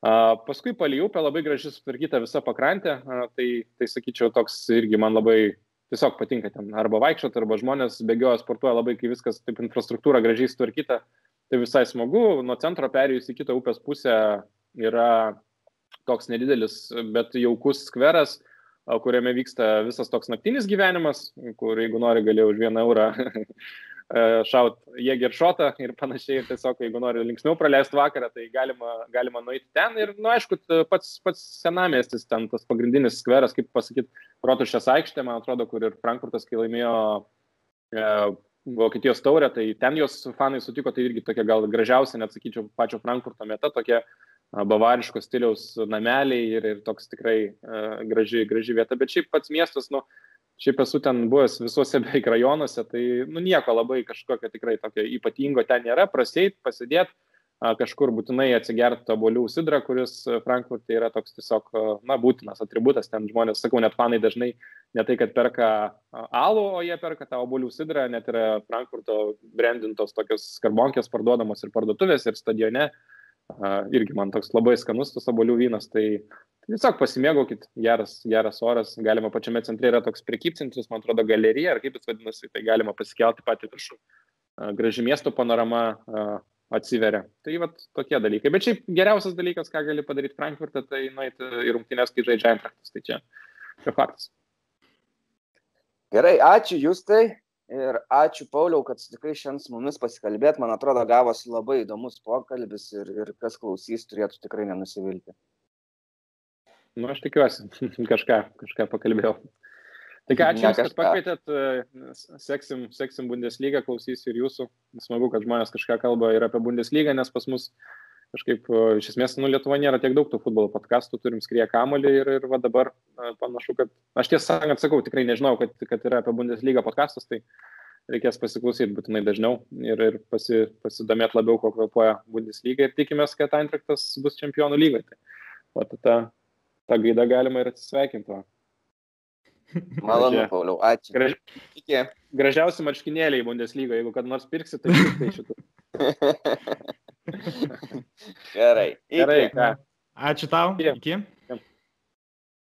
Uh, paskui palį upę labai gražiai sutvarkyta visa pakrantė, uh, tai, tai sakyčiau, toks irgi man labai tiesiog patinka ten arba vaikščioti, arba žmonės bėgioja, sportuoja labai, kai viskas taip infrastruktūra gražiai sutvarkyta, tai visai smagu. Nuo centro perėjus į kitą upės pusę yra toks nedidelis, bet jaukus skveras, kuriame vyksta visas toks naktinis gyvenimas, kur jeigu nori gali už vieną eurą šaut jėgį ir šotą ir panašiai. Ir tiesiog, jeigu nori linksmiau praleisti vakarą, tai galima, galima nueiti ten. Ir, na, nu, aišku, pats, pats senamestis, ten tas pagrindinis skveras, kaip pasakyti, Rotušės aikštė, man atrodo, kur ir Frankfurtas, kai laimėjo e, Vokietijos taurę, tai ten jos fanai sutiko, tai irgi tokia gal gražiausia, net sakyčiau, pačio Frankfurto meta, tokia bavariško stiliaus nameliai ir, ir toks tikrai graži, graži vieta. Bet šiaip pats miestas, nu, šiaip esu ten buvęs visuose beveik rajonuose, tai nu, nieko labai kažkokio tikrai tokio ypatingo ten nėra. Praseit, pasidėti, kažkur būtinai atsigerti obolių sidrą, kuris Frankfurte yra toks tiesiog, na, būtinas atributas. Ten žmonės, sakau, net fanai dažnai ne tai, kad perka alų, o jie perka tą obolių sidrą, net yra Frankfurto brandintos tokios skarbonkės parduodamos ir parduotuvės, ir stadione. Uh, irgi man toks labai skanus tas obolių vynas, tai tiesiog pasimėgaukit, geras, geras oras, galima pačiame centre yra toks prekybcentris, man atrodo, galerija, ar kaip jis vadinasi, tai galima pasikelti patį viršų, graži miesto panorama atsiveria. Tai vat tokie dalykai. Bet šiaip geriausias dalykas, ką gali padaryti Frankfurte, tai nueiti į rungtynės, kai žaidžia Eintrachtas. Tai čia, čia faktas. Gerai, ačiū Justai. Ir ačiū Pauliau, kad sutikai šiandien su mumis pasikalbėti. Man atrodo, gavosi labai įdomus pokalbis ir, ir kas klausys, turėtų tikrai nenusivilti. Nu, aš tikiuosi, kažką, kažką pakalbėjau. Ką, ačiū, kad pakvietėt, seksim, seksim Bundesliga, klausysiu ir jūsų. Smagu, kad žmonės kažką kalba ir apie Bundesliga, nes pas mus kažkaip, iš esmės, nu, Lietuva nėra tiek daug tų futbolo podkastų, turim skrie kamolį ir, ir va dabar panašu, kad aš tiesą sakant sakau, tikrai nežinau, kad, kad yra apie Bundesliga podkastus, tai reikės pasiklausyti būtinai dažniau ir, ir pasi, pasidomėti labiau, ko kvepuoja Bundesliga ir tikimės, kad Eintraktas bus čempionų lygoje. Tai, va, ta, ta gaida galima ir atsisveikinti. Malonu, Pauliau, ačiū. Graž... Gražiausi marškinėliai Bundeslyga, jeigu kad nors pirksi, tai tai šitų. Gerai. Gerai, ką. Ačiū tau. Iki.